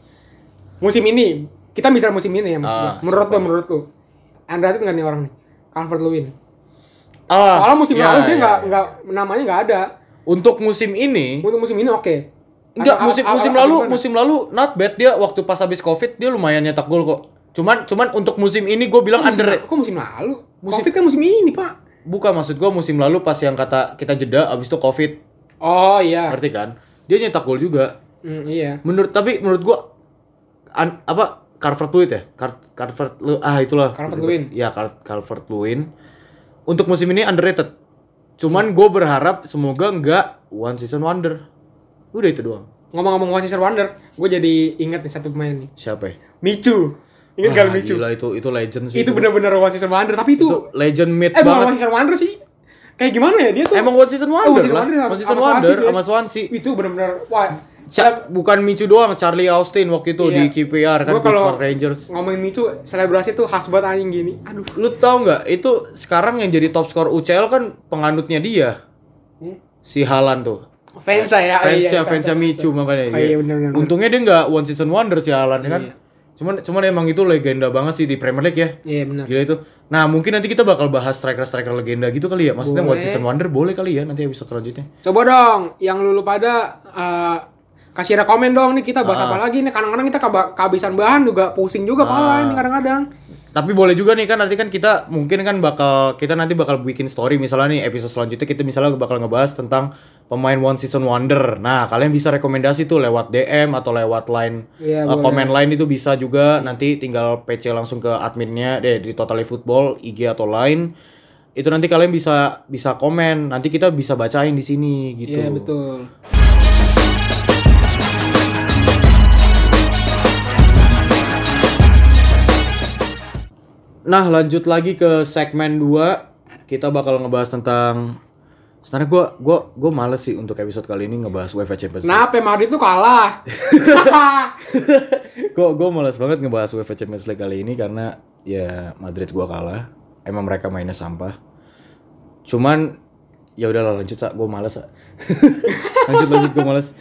musim ini kita bicara musim ini ya maksud Ah. Menurut lo menurut lo underrated nggak nih orang nih? Calvert Lewin. Ah, Soalnya musim ya, lalu dia ya, nggak ya. nggak namanya nggak ada. Untuk musim ini Untuk musim ini oke. Enggak, Atau- musim musim lalu musim lalu not bad dia waktu pas habis Covid dia lumayan nyetak gol kok. Cuman cuman untuk musim ini gue bilang Kok underrated. kok musim lalu? Musim- Covid kan musim ini, Pak. Bukan maksud gua musim lalu pas yang kata kita jeda abis itu covid Oh iya. ngerti kan dia nyetak gol juga Hmm, iya. menurut tapi menurut an- apa Calvert Lewin ya Car Calvert Lu ah itulah Calvert-Lewin. ya Cal Calvert Lewin untuk musim ini underrated cuman gue berharap semoga nggak one season wonder udah itu doang Ngomong-ngomong Manchester Wonder, gue jadi ingat nih satu pemain nih. siapa ya Micu. Ingat Wah, gak lu Micu? gila itu itu legend sih Itu bener-bener Manchester Wonder, tapi itu, itu legend mid eh bukan banget Manchester Wonder sih. Kayak gimana ya dia tuh? emang one season Oh, wonder One Season lah Wonder one season wonder sama Swansea itu bener-bener wah. Ca- bukan Micu doang, Charlie Austin waktu itu Iya. di KPR kan Gua Pittsburgh Rangers. Ngomongin Micu, selebrasi tuh khas banget anjing gini. Aduh. Lu tahu nggak? Itu sekarang yang jadi top skor UCL kan penganutnya dia. Hmm. Si Halan tuh. Fans ya. Fansnya fansnya Micu makanya. Oh, iya, bener, bener. Untungnya dia nggak one season wonder si Halan ya kan. Iya. Cuman cuman emang itu legenda banget sih di Premier League ya. Iya benar. Gila itu. Nah, mungkin nanti kita bakal bahas striker-striker legenda gitu kali ya. Maksudnya one Boleh. season wonder boleh kali ya nanti episode selanjutnya. Coba dong, yang lulu pada eh, kasih rekomen dong nih kita bahas Ah. apa lagi nih. Kadang-kadang kita kehabisan bahan juga pusing juga pala ini kadang-kadang. Tapi boleh juga nih kan nanti kan kita mungkin kan bakal kita nanti bakal bikin story misalnya nih episode selanjutnya kita misalnya bakal ngebahas tentang pemain one season wonder. Nah, kalian bisa rekomendasi tuh lewat DM atau lewat line Iya, uh, komen line itu bisa juga nanti tinggal PC langsung ke adminnya deh di Totally Football IG atau line. Itu nanti kalian bisa bisa komen, nanti kita bisa bacain di sini gitu. Iya betul. Nah, lanjut lagi ke segmen 2. Kita bakal ngebahas tentang Sebenarnya gua gua gua males sih untuk episode kali ini ngebahas UEFA Champions League. Kenapa Madrid tuh kalah? Gue gue malas banget ngebahas UEFA Champions League kali ini karena ya Madrid gua kalah. Emang mereka mainnya sampah. Cuman ya udahlah lanjut sak, gue malas sak. lanjut lanjut gue malas.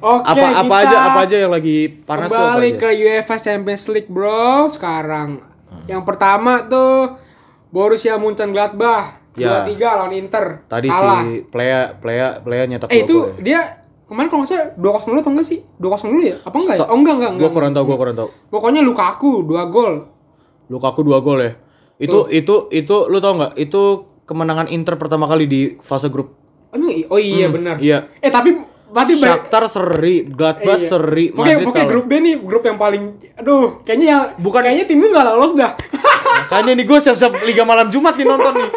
Oke, apa apa kita aja apa aja yang lagi panas Kembali ke UEFA Champions League, Bro. Sekarang yang pertama tuh Borussia Mönchengladbach Ya. 2-3 lawan Inter. Tadi kalah. si Playa Playa Playa nyetak Eh dua itu ya. dia kemarin kalau nggak salah 2-0 dulu atau enggak sih? 2-0 dulu ya? Apa enggak ya? Oh enggak enggak Gua enggak. kurang tahu, gua kurang tahu. Pokoknya Lukaku 2 gol. Lukaku dua gol ya. Itu itu itu lu tau nggak? Itu kemenangan Inter pertama kali di fase grup. Emang oh iya benar. iya. Eh tapi berarti Shakhtar seri, Gladbach iya. seri, Pokoknya, Madrid pokoknya kalah. grup B nih grup yang paling aduh kayaknya yang Bukan- kayaknya timnya nggak lolos dah. Makanya nih gue siap-siap Liga Malam Jumat nih nonton nih.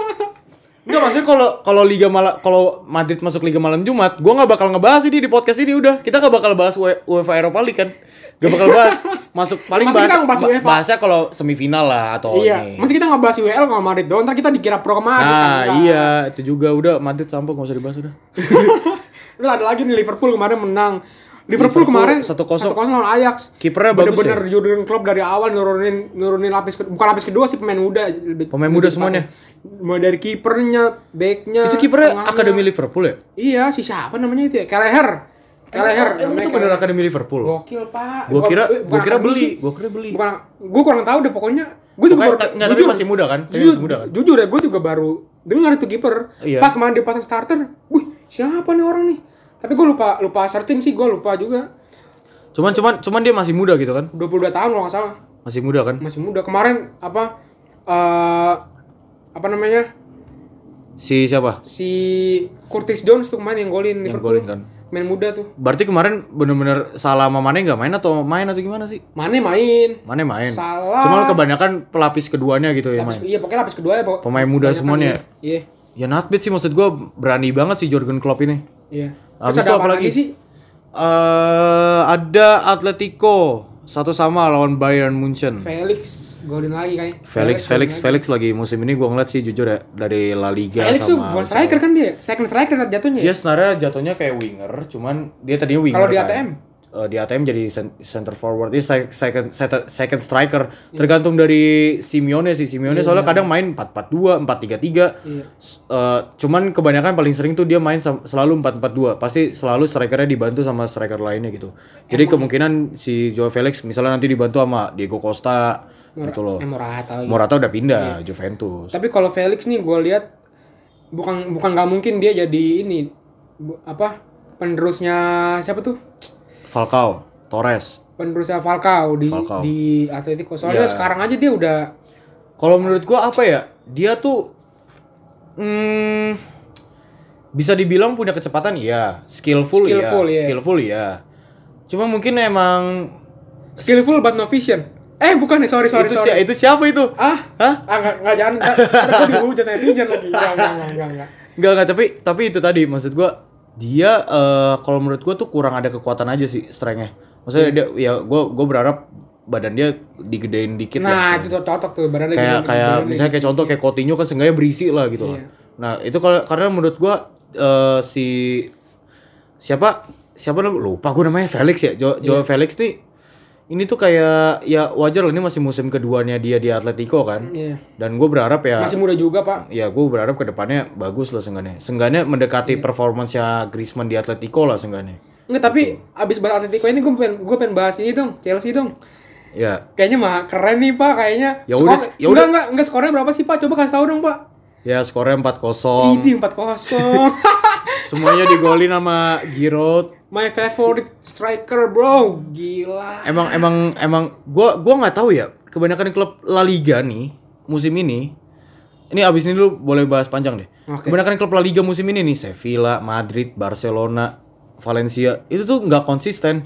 Enggak maksudnya kalau kalau Liga Malam kalau Madrid masuk Liga Malam Jumat, gua nggak bakal ngebahas ini di podcast ini udah. Kita nggak bakal bahas UE- UEFA Europa League kan. Gak bakal bahas masuk paling Masih bahas, kita ngebahas ba- UEFA. bahasnya kalau semifinal lah atau iya. ini. Masih kita nggak bahas UEL kalau Madrid doang, ntar kita dikira pro kemarin. Nah, iya itu juga udah Madrid sampah nggak usah dibahas udah. Terus ada lagi nih Liverpool kemarin menang. Liverpool, Liverpool kemarin 1-0. 1-0 lawan Ajax. Kipernya bagus Bener-bener ya? Jurgen Klopp dari awal nurunin nurunin lapis kedua, bukan lapis kedua sih pemain muda. Lebih, Pemain lebih muda semuanya? Mulai dari kipernya, backnya. itu kipernya. Akademi Liverpool ya? Iya, si siapa namanya itu ya? Kelleher. Kelleher. Emang itu bener. Akademi Liverpool? Gokil, Pak. Gua kira gua kira beli, gua kira beli. Bukan, gue kurang tahu deh pokoknya. Gue juga baru, ta- nggak, tapi masih muda kan? Tapi masih muda kan? jujur ya, gue juga baru dengar itu kiper. Iya. Pas kemarin dia pasang starter, wih siapa nih orang nih? Tapi gue lupa lupa searching sih, gue lupa juga. Cuman cuman cuman dia masih muda gitu kan? 22 tahun kalau nggak salah. Masih muda kan? Masih muda. Kemarin apa eh apa namanya? Si siapa? Si Curtis Jones tuh kemarin yang golin Yang Liverpool. golin kan. Main muda tuh. Berarti kemarin bener-bener salah sama Mane nggak main atau main atau gimana sih? Mane main. Mane main. Salah. Cuman kebanyakan pelapis keduanya gitu ya Lapis, main. iya pokoknya lapis kedua ya Pemain muda semuanya iya. Ya not bad sih maksud gua berani banget sih Jurgen Klopp ini. Iya. Habis Terus ada apa lagi? sih? Eh ada Atletico satu sama lawan Bayern Munchen. Felix golin lagi kayaknya. Felix Felix golin Felix lagi musim ini gua ngeliat sih jujur ya dari La. Liga Felix tuh sama bukan striker kan dia? Second striker jatuhnya. ya? Dia sebenarnya jatuhnya kayak winger, cuman dia tadinya winger. Kalau di kan. Eh, di ATM jadi center forward, se- second second, striker. Tergantung dari Simeone sih. Simeone soalnya kadang main 4-4-2, 4-3-3. Iya. S- eh, cuman kebanyakan paling sering tuh dia main selalu 4-4-2. Pasti selalu strikernya dibantu sama striker lainnya gitu. Jadi kemungkinan si Joao Felix misalnya nanti dibantu sama Diego Costa gitu loh. Eh, Morata lagi. Morata udah pindah Juventus. Tapi kalau Felix nih gue lihat bukan bukan nggak mungkin dia jadi ini bu- apa penerusnya siapa tuh? Falcao, Torres. Penerusnya Falcao di Falcao. di Atletico. Soalnya Iya. sekarang aja dia udah Kalau menurut gua apa ya? Dia tuh hmm, bisa dibilang punya kecepatan iya, skillful, Skillful, iya, iya. skillful iya. Cuma mungkin emang skillful but no vision. Eh bukan nih, sorry sorry itu, sorry. si- itu siapa itu? Ah, Hah? ah nggak nggak jangan nggak. Ntar gua dihujat netizen lagi. Enggak enggak enggak enggak. enggak. Enggak enggak tapi tapi itu tadi maksud gua dia eh, kalau menurut gua tuh kurang ada kekuatan aja sih strength-nya. Maksudnya dia ya gua gua berharap badan dia digedein dikit Nah, lah. itu cocok tuh badannya kayak gede, kayak badannya misalnya kayak contoh kayak Coutinho kan seenggaknya berisi lah gitu lah. Iya. Nah, itu kalau karena menurut gua eh, si siapa siapa lupa gua namanya Felix ya. Jo, Iya. Felix nih ini tuh kayak ya wajar lah ini masih musim keduanya dia di Atletico kan. Iya. Dan gue berharap ya Masih muda juga, Pak. ya gue berharap ke depannya bagus lah seenggaknya. Seenggaknya mendekati Iya. performance-nya Griezmann di Atletico lah seenggaknya. Enggak, tapi abis bahas Atletico ini gue pengen gue pengen bahas ini dong, Chelsea dong. Ya, Kayaknya mah keren nih, Pak, kayaknya. Ya udah, ya udah. enggak, enggak skornya berapa sih, Pak? Coba kasih tahu dong, Pak. Ya skornya 4-0. Ini 4-0. Semuanya digolin sama Giroud. My favorite striker, bro. Gila. Emang emang emang gua gua nggak tahu ya. Kebanyakan klub La Liga nih musim ini ini abis ini lu boleh bahas panjang deh. Oke. Kebanyakan klub La Liga musim ini nih Sevilla, Madrid, Barcelona, Valencia itu tuh nggak konsisten.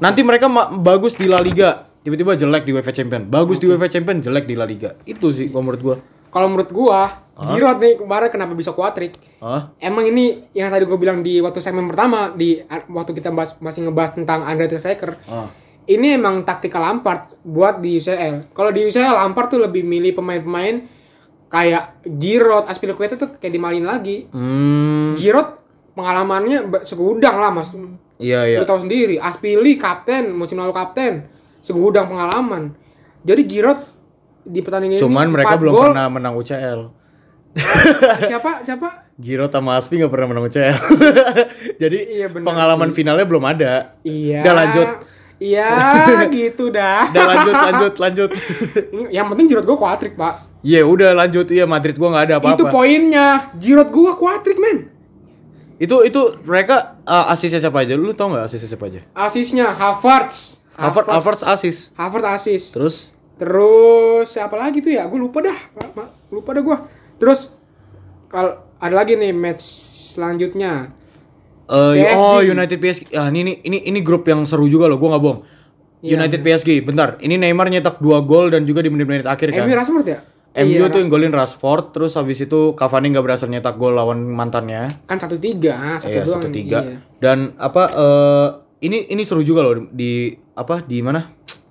Nanti mereka bagus di La Liga, tiba-tiba jelek di UEFA Champion. Bagus di UEFA Champion, jelek di La Liga. Itu sih kalau menurut gua. Kalau menurut gua, Giroud nih kemarin kenapa bisa kuatrik? Hah? Emang ini yang tadi gue bilang di waktu segmen pertama di waktu kita bahas, masih ngebahas tentang Andre Ter Stegen. Ah. Ini emang taktikal Lampard buat di UCL. Kalau di UCL Lampard tuh lebih milih pemain-pemain kayak Giroud, Aspilicueta tuh kayak dimalin lagi. Hmm, Giroud pengalamannya segudang lah mas. iya iya. Lu tahu sendiri, Aspili kapten, musim lalu kapten, segudang pengalaman. Jadi Giroud di pertandingan Cuman ini mereka belum gol. pernah menang UCL. siapa siapa Giroud sama Aspi nggak pernah menang UCL. Jadi Iya, benar pengalaman finalnya belum ada. Iya. Udah, lanjut. Iya, gitu dah. Udah lanjut lanjut lanjut. Yang penting Giroud gua kuatrik, Pak. Iya udah lanjut iya Madrid gua nggak ada apa-apa. Itu poinnya. Giroud gua kuatrik, men. Itu itu mereka uh, asisnya siapa aja? Lu tau nggak asisnya siapa aja? Asisnya Havertz. Harvard Harvard asis. Havertz asis. Terus Terus siapa lagi tuh ya? Gue lupa dah. Lupa dah gua. Terus kalau ada lagi nih match selanjutnya. eh, PSG. oh United PSG. Ah ini ini ini ini grup yang seru juga loh. Gua nggak bohong. Iya, United PSG. Bentar. Ini Neymar nyetak dua gol dan juga di menit-menit akhir kan. MU Rashford ya? MU Iya, tuh yang golin Rashford, terus habis itu Cavani nggak berhasil nyetak gol lawan mantannya. kan satu tiga, satu Iya, doang. satu tiga. Iya. Dan apa eh ini ini seru juga loh di apa di mana?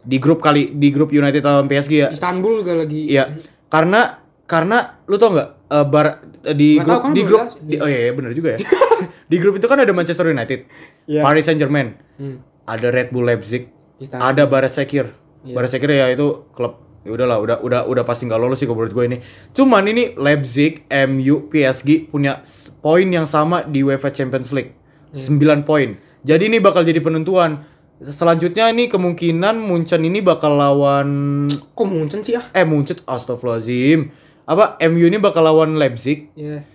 Di grup kali di grup United sama PSG ya. Istanbul juga lagi. Iya. Karena karena lu tau nggak eh, bar eh, di Nggak grup tahu kan, di grup di- oh iya, iya benar juga ya. di grup itu kan ada Manchester United, Iya. Paris Saint Germain, Hmm. ada Red Bull Leipzig, Istanbul. ada Barasekir. Iya. Barasekir ya itu klub ya udahlah udah udah udah pasti nggak lolos sih kalau menurut gue ini. Cuman ini Leipzig, MU, PSG punya poin yang sama di UEFA Champions League. Hmm. 9 poin. Jadi ini bakal jadi penentuan. Selanjutnya ini kemungkinan Munchen ini bakal lawan Kok Munchen sih ah? eh Munchen astagfirullahaladzim. Apa MU ini bakal lawan Leipzig. Iya.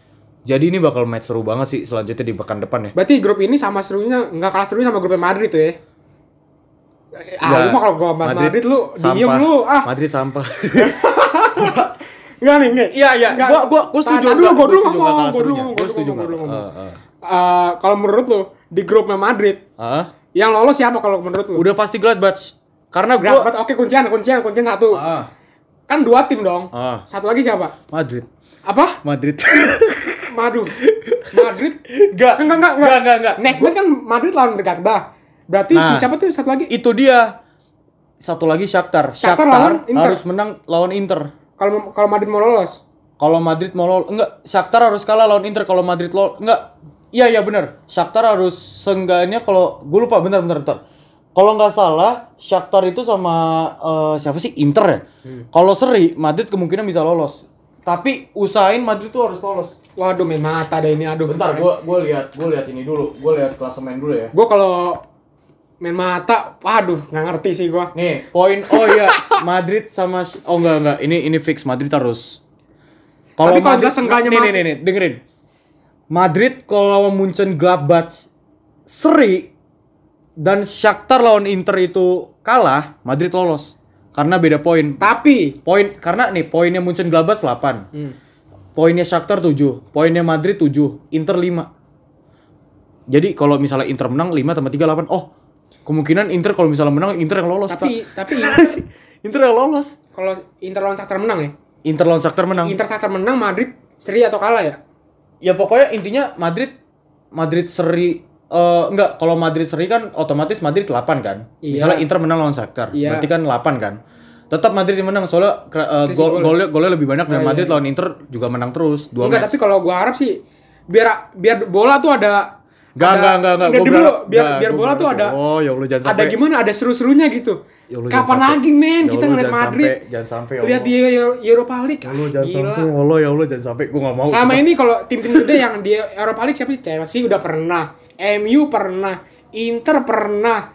Jadi ini bakal match seru banget sih selanjutnya di pekan depan ya. Berarti grup ini sama serunya nggak kalah serunya sama grupnya Madrid tuh ya. Ah, lu mah kalau gua Madrid, Madrid lu diem lu. Ah, Madrid sampah. enggak nih, enggak. Iya iya, gua gua gua setuju dulu, gua dulu ngomong, gua dulu ngomong, Gua setuju ngomong, gua dulu Heeh, heeh. Eh, kalau menurut lu di grupnya Madrid Hah? yang lolos siapa kalau menurut lu? Udah pasti Gladbach. Karena banget. Oke, kuncian, kuncian, kuncian satu. ah, Kan dua tim dong. ah, Satu lagi siapa? Madrid. Apa? Madrid. Madu. Madrid. Enggak. Enggak, enggak, Enggak, enggak, enggak. Next match kan Madrid lawan Gladbach. Berarti si Nah. siapa tuh satu lagi? Itu dia. Satu lagi Shakhtar. Shakhtar Shakhtar, lawan Inter. harus menang lawan Inter. Kalau kalau Madrid mau lolos. Kalau Madrid mau lol enggak, Shakhtar harus kalah lawan Inter kalau Madrid lol enggak. Iya iya benar. Shakhtar harus seenggaknya kalau gue lupa bentar bentar bentar. Kalau nggak salah Shakhtar itu sama eh, siapa sih Inter ya? Kalau seri Madrid kemungkinan bisa lolos. Tapi usahain Madrid tuh harus lolos. Waduh, main mata deh ini. Aduh. Bentar, gua gua lihat, gua lihat ini dulu. Gua lihat klasemen dulu ya. Gue kalau main mata, waduh, nggak ngerti sih gua. Nih, poin oh iya, Madrid sama oh enggak enggak, ini ini fix Madrid harus. Tapi kalau jelas seenggaknya nih, nih, nih, nih, dengerin. Madrid kalau lawan Munchen Gladbach seri dan Shakhtar lawan Inter itu kalah, Madrid lolos. Karena beda poin. Tapi, Poin karena nih poinnya Munchen Gladbach 8. hmm, Poinnya Shakhtar 7, poinnya Madrid 7, Inter 5. Jadi kalau misalnya Inter menang 5 tambah 3 8. Oh, kemungkinan Inter kalau misalnya menang Inter yang lolos, tapi, Pak. tapi Inter yang lolos. kalau Inter lawan Shakhtar menang ya? Inter lawan Shakhtar menang. Inter Shakhtar menang, Madrid seri atau kalah ya? Ya pokoknya intinya Madrid Madrid seri eh enggak kalau Madrid seri kan otomatis Madrid 8 kan. Iya. Misalnya Inter menang lawan Shakhtar, Iya. berarti kan 8 kan. Tetap Madrid yang menang soalnya Sisi gol gol. golnya golnya lebih banyak dan Oh, iya, Madrid lawan Inter juga menang terus dua Enggak, match. tapi kalau gua harap sih biar biar bola tuh ada Enggak, ada- enggak, enggak, enggak. Biar Gua dulu, biar enggak, biar bola tuh ada Oh, ya Allah jangan ada sampai. gimana ada seru-serunya gitu. Ya Allah, Kapan lagi men Ya kita Allah, ngeliat Madrid. sampai, jangan sampai, ya Lihat di Allah. Euro- Europa League. Ya Allah Ah, jangan gila. sampai. Ya Allah, ya Allah jangan sampai. Gua enggak mau. Sama ini kalau tim-tim gede yang di Europa League siapa sih? Chelsea udah pernah, MU pernah, Inter pernah,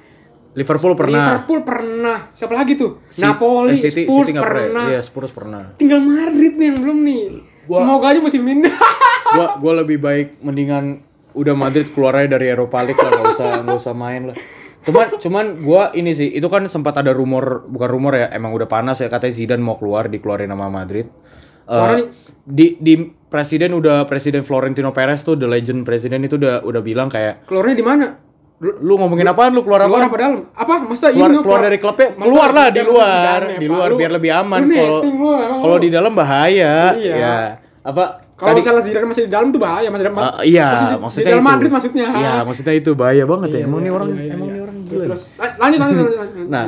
Liverpool pernah. Liverpool pernah. Siapa lagi tuh? Si- Napoli, eh, City, Spurs City nggak pernah. Iya, Spurs pernah. Tinggal Madrid nih yang belum nih. Gua- Semoga aja musim ini. gua gua lebih baik mendingan udah Madrid keluar aja dari Eropa League lah nggak usah nggak usah main lah cuman cuman gua ini sih itu kan sempat ada rumor bukan rumor ya emang udah panas ya katanya Zidane mau keluar dikeluarin sama Madrid Orang- di di presiden udah presiden Florentino Perez tuh the legend presiden itu udah udah bilang kayak Keluarnya di mana? lu, lu ngomongin apaan lu keluar Luar apa apa dalam? Apa? Maksudnya keluar, ini keluar dari klubnya Maksudnya keluar lah di luar di luar Lu- biar lebih aman lu kalau lu, kalau lu. di dalam bahaya Iya. ya apa Kalau misalnya Zidane masih di dalam tuh bahaya, masih dalam. Ah, iya, masih di- maksudnya di dalam itu. Madrid maksudnya. Iya, maksudnya itu bahaya banget ya. Iya, Emang iya, nih orang, iya, iya, emang iya. nih orang gila. terus. Lan- lanjut lanjut lanjut. lanjut. Nah,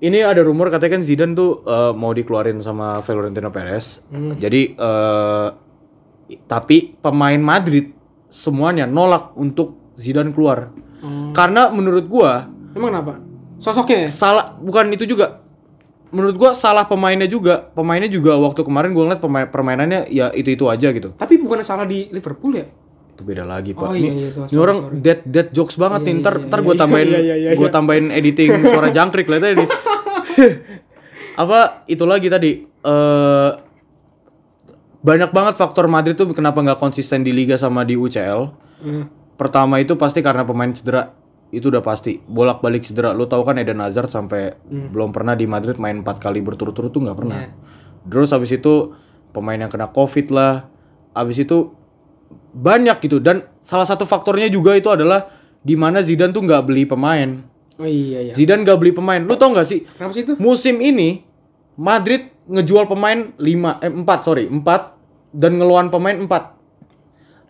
ini ada rumor katanya kan Zidane tuh eh, mau dikeluarin sama Florentino Perez. Hmm. Jadi eh tapi pemain Madrid semuanya nolak untuk Zidane keluar. Hmm. Karena menurut gua Emang kenapa? Sosoknya ya? salah bukan itu juga. Menurut gua salah pemainnya juga. Pemainnya juga waktu kemarin gua ngeliat pemain permainannya ya itu-itu aja gitu. Tapi bukan salah di Liverpool ya? itu beda lagi pak. Oh, iya, ini, iya, sorry, ini orang sorry. dead dead jokes banget Iya, nih. iya, Ntar iya, ntar iya, gue iya, tambahin iya, iya, iya. gue tambahin editing suara jangkrik aja nih. Apa itu lagi tadi? eh banyak banget faktor Madrid tuh kenapa nggak konsisten di liga sama di UCL. Hmm. Pertama itu pasti karena pemain cedera. Itu udah pasti. Bolak-balik cedera. Lu tahu kan Eden Hazard sampai belum pernah di Madrid main 4 kali berturut-turut tuh nggak pernah. Iya. Terus habis itu pemain yang kena Covid lah. Habis itu banyak gitu dan salah satu faktornya juga itu adalah di mana Zidane tuh nggak beli pemain. Oh iya iya. Zidane nggak beli pemain. Lu tau nggak sih Kenapa sih itu? musim ini Madrid ngejual pemain 5 eh 4 sorry 4 dan ngeluaran pemain 4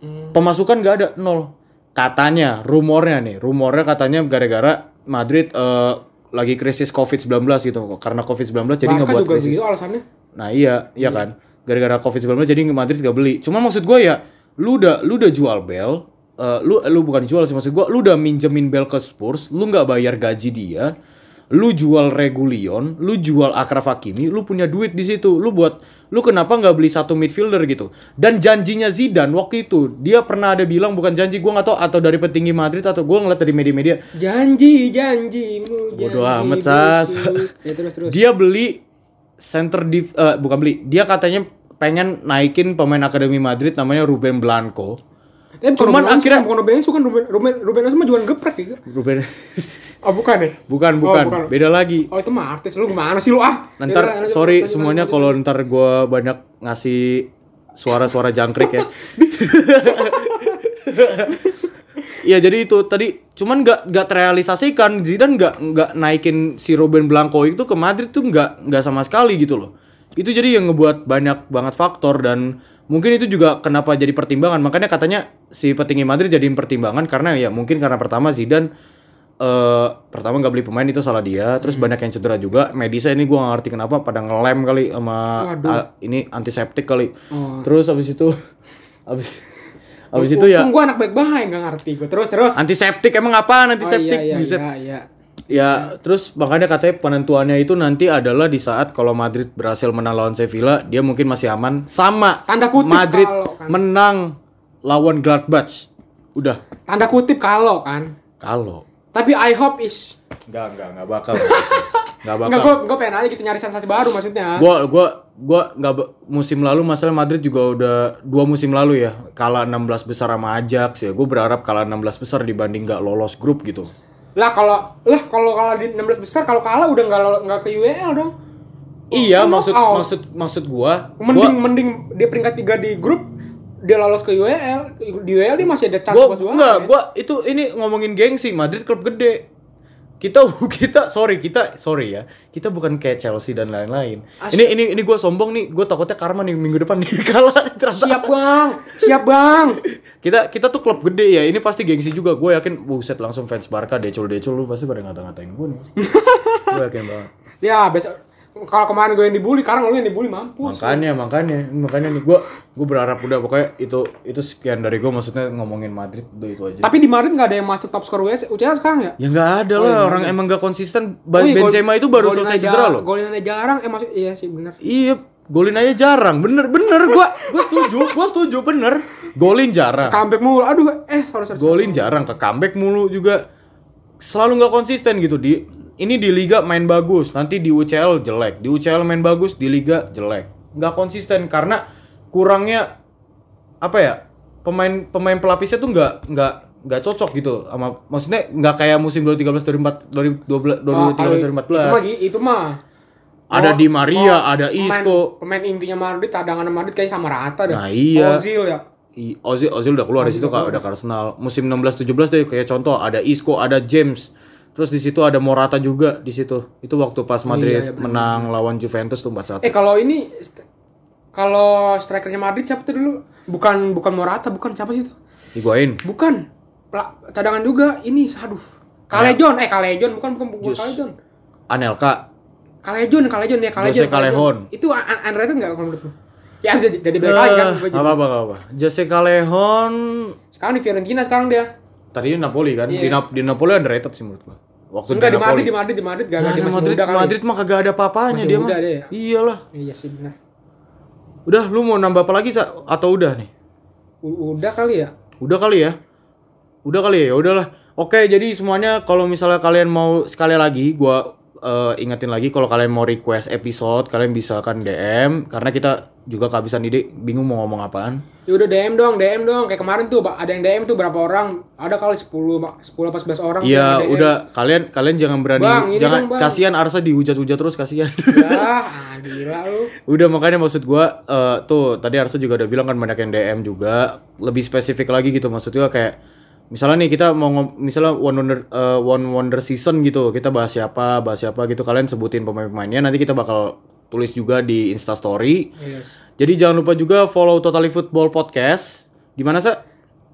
Hmm. pemasukan nggak ada nol. Katanya rumornya nih rumornya katanya gara-gara Madrid eh, lagi krisis COVID-19 gitu karena COVID-19 jadi Barca ngebuat juga krisis. begitu alasannya. nah iya iya kan? Gara-gara COVID-19 jadi Madrid gak beli. Cuma maksud gue ya lu udah lu udah jual Bel eh, lu lu bukan jual sih maksud gue lu udah minjemin Bel ke Spurs lu nggak bayar gaji dia lu jual Regulion, lu jual Akraf Hakimi, lu punya duit di situ. Lu buat lu kenapa nggak beli satu midfielder gitu? Dan janjinya Zidane waktu itu, dia pernah ada bilang bukan janji gua nggak tahu atau dari petinggi Madrid atau gua ngeliat dari media-media, Janji, janjimu, Bodoh janji amat, Sas. Ya terus terus. dia beli center div eh, bukan beli, dia katanya pengen naikin pemain akademi Madrid namanya Ruben Blanco. Eh, Cuman Ruben akhirnya- bukan Ruben Onsu kan Ruben Ruben Ruben Onsu mah jualan geprek gitu. Ruben Oh bukan ya? bukan Oh, bukan, bukan. beda lagi. Oh itu mah artis lu gimana sih lu ah? Ntar sorry semuanya kalau ntar gua banyak ngasih suara-suara jangkrik ya. Iya jadi itu tadi cuman nggak nggak terrealisasikan Zidane nggak nggak naikin si Ruben Blanco itu ke Madrid tuh nggak nggak sama sekali gitu loh. Itu jadi yang ngebuat banyak banget faktor dan mungkin itu juga kenapa jadi pertimbangan. Makanya katanya si petinggi Madrid jadiin pertimbangan karena ya mungkin karena pertama Zidane eh pertama nggak beli pemain itu salah dia, terus banyak yang cedera juga. Medisa ini gua nggak ngerti kenapa pada ngelem kali sama Waduh. ah, ini antiseptik kali. Oh. Terus habis itu habis habis itu ya gua anak baik-baik nggak ngerti gua. Terus terus. antiseptik emang apaan Oh antiseptik? iya iya Buset. iya iya. Ya, terus makanya katanya penentuannya itu nanti adalah di saat kalau Madrid berhasil menang lawan Sevilla, dia mungkin masih aman. Sama Tanda kutip Madrid kalau kan. menang lawan Gladbach. Udah. Tanda kutip kalau kan. Kalau Tapi I hope is Enggak, enggak, enggak bakal. Enggak bakal. Enggak gua gua pengen aja gitu nyari sensasi baru maksudnya. Gua gua gua nggak musim lalu masalah Madrid juga udah dua musim lalu ya kalah 16 besar sama Ajax ya. Gue berharap kalah 16 besar dibanding nggak lolos grup gitu. Lah kalau lah kalau kalah di 16 besar kalau kalah udah nggak nggak ke UEL dong. iya, kan maksud knockout. maksud maksud gua, Mending gua mending dia peringkat 3 di grup dia lolos ke UEL. Di UEL dia masih ada chance gua buat juara. enggak, ya. gua itu ini ngomongin gengsi, Madrid klub gede. Kita kita sorry, kita sorry ya. Kita bukan kayak Chelsea dan lain-lain. Ini ini ini gua sombong nih, gua takutnya karma nih minggu depan nih kalah ternyata. Siap bang, siap bang. Kita kita tuh klub gede ya. Ini pasti gengsi juga. Gue yakin buset langsung fans Barca decul decul lu pasti pada ngata-ngatain gue nih. gue yakin banget. Ya besok kalau kemarin gue yang dibully, sekarang lu yang dibully mampus. Makanya makanya makanya nih gue gue berharap udah pokoknya itu itu sekian dari gue maksudnya ngomongin Madrid udah itu aja. Tapi di Madrid nggak ada yang masuk top skor UCL sekarang ya? ya nggak ada Oh, lah iya, orang iya. emang gak konsisten. Oh iya, gol- Benzema itu baru selesai cedera loh. Golin aja jarang, eh maksud iya sih benar. Iya, golin aja jarang. Bener bener gue gue setuju gue setuju bener. Golin jarang. Comeback mulu. Aduh, eh sorry sorry. sorry. golin jarang ke comeback mulu juga selalu nggak konsisten gitu di ini di liga main bagus nanti di UCL jelek di UCL main bagus di liga jelek nggak konsisten karena kurangnya apa ya pemain pemain pelapisnya tuh nggak nggak nggak cocok gitu sama maksudnya nggak kayak musim 2013 2014 2012 Oh, 2013 kali- Itu mah 2014 itu mah Ada Oh, Di Maria, oh, ada pemain- Isco. Pemain intinya Madrid, cadangan Madrid kayaknya sama rata dah. Nah, iya. Ozil ya. I- Ozil Ozil udah keluar di situ kak udah Arsenal musim 16 17 deh kayak contoh ada Isco ada James terus di situ ada Morata juga di situ itu waktu pas Madrid iya, bener. menang lawan Juventus tuh 4-1 Eh kalau ini st- kalau strikernya Madrid siapa tuh dulu? Bukan bukan Morata, bukan siapa sih itu? Higuain Bukan. Cadangan juga ini aduh. Kalejon, eh Kalejon bukan bukan bukan. Kalejon. Anelka Kalejon, Kalejon ya Kalejon. Jose Callejon. Itu un- un- underrated enggak kalau menurut lu? Ya jadi jadi balik lagi kan. Nggak apa-apa nggak apa Jose Callejon Sekarang di Fiorentina sekarang dia. Tadinya Napoli kan di, Iya. Nap- di Napoli underrated sih menurut gua waktu Enggak di Napoli. Madrid, di Madrid, di Madrid gak Nah, di masih Madrid, muda kali. Madrid mah kagak ada apa-apanya dia mah dia ya? iyalah Iya sih benar. udah lu mau nambah apa lagi Sa? atau udah nih U- Udah kali ya. Udah kali ya? Udah kali ya? Ya udahlah. Oke, jadi semuanya kalau misalnya kalian mau sekali lagi gua eh, ingetin lagi kalau kalian mau request episode, kalian bisa kan DM karena kita juga kehabisan ide, bingung mau ngomong apaan. Ya udah DM dong, DM dong. Kayak kemarin tuh ada yang DM tuh berapa orang? Ada kali 10 Pak. 10 apa 11 orang Iya, udah kalian kalian jangan berani Bang, jangan dong, Bang. kasihan Arsa dihujat-hujat terus kasihan. Ya, gila lu. Udah makanya maksud gua eh, tuh tadi Arsa juga udah bilang kan banyak yang DM juga lebih spesifik lagi gitu maksudnya kayak misalnya nih kita mau misalnya one wonder eh, one wonder season gitu kita bahas siapa bahas siapa gitu kalian sebutin pemain-pemainnya nanti kita bakal tulis juga di Insta Story Yes. jadi jangan lupa juga follow Totally Football Podcast di mana sih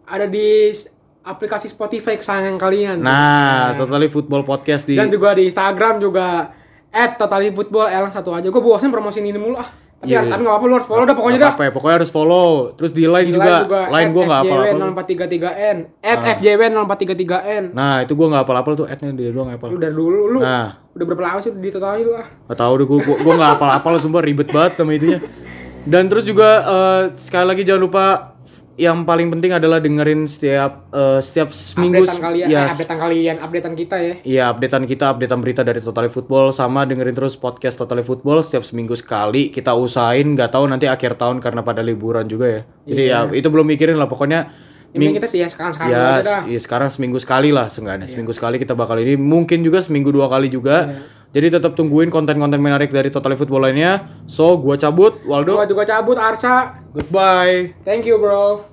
Ada di aplikasi Spotify kesayangan kalian. nah Totally Football Podcast di Dan juga di Instagram juga at totally football L satu aja. Gue bosan promosiin ini mulu ah. Tapi, Iya, tapi iya. nggak apa-apa lu harus follow dah pokoknya dah. apa-apa ya, pokoknya harus follow terus di line Di juga, line juga line gua nggak apa-apa 0433N at FJW 0433N. nah itu gua nggak apa-apa tuh adnya dia doang apa Lu dari dulu lu nah udah berapa lama sih di total lu ah? Gak tau deh gue gue nggak apal-apal sumpah ribet banget sama itunya. Dan terus juga eh, sekali lagi jangan lupa yang paling penting adalah dengerin setiap eh, setiap seminggu updatean kalian, ya, eh, updatean kalian, updatean kita ya. Iya, updatean kita, updatean berita dari Totally Football sama dengerin terus podcast Totally Football setiap seminggu sekali. Kita usahain nggak tahu nanti akhir tahun karena pada liburan juga ya. Jadi ya itu belum mikirin lah pokoknya Ini kita sih ya sekarang sekarang ya, aja dah. ya sekarang seminggu sekali lah seenggaknya. Seminggu sekali kita bakal ini mungkin juga seminggu dua kali juga. Jadi tetap tungguin konten-konten menarik dari Totally Football lainnya. So, gua cabut, Waldo. Gua juga cabut Arsa. Goodbye. Thank you, bro.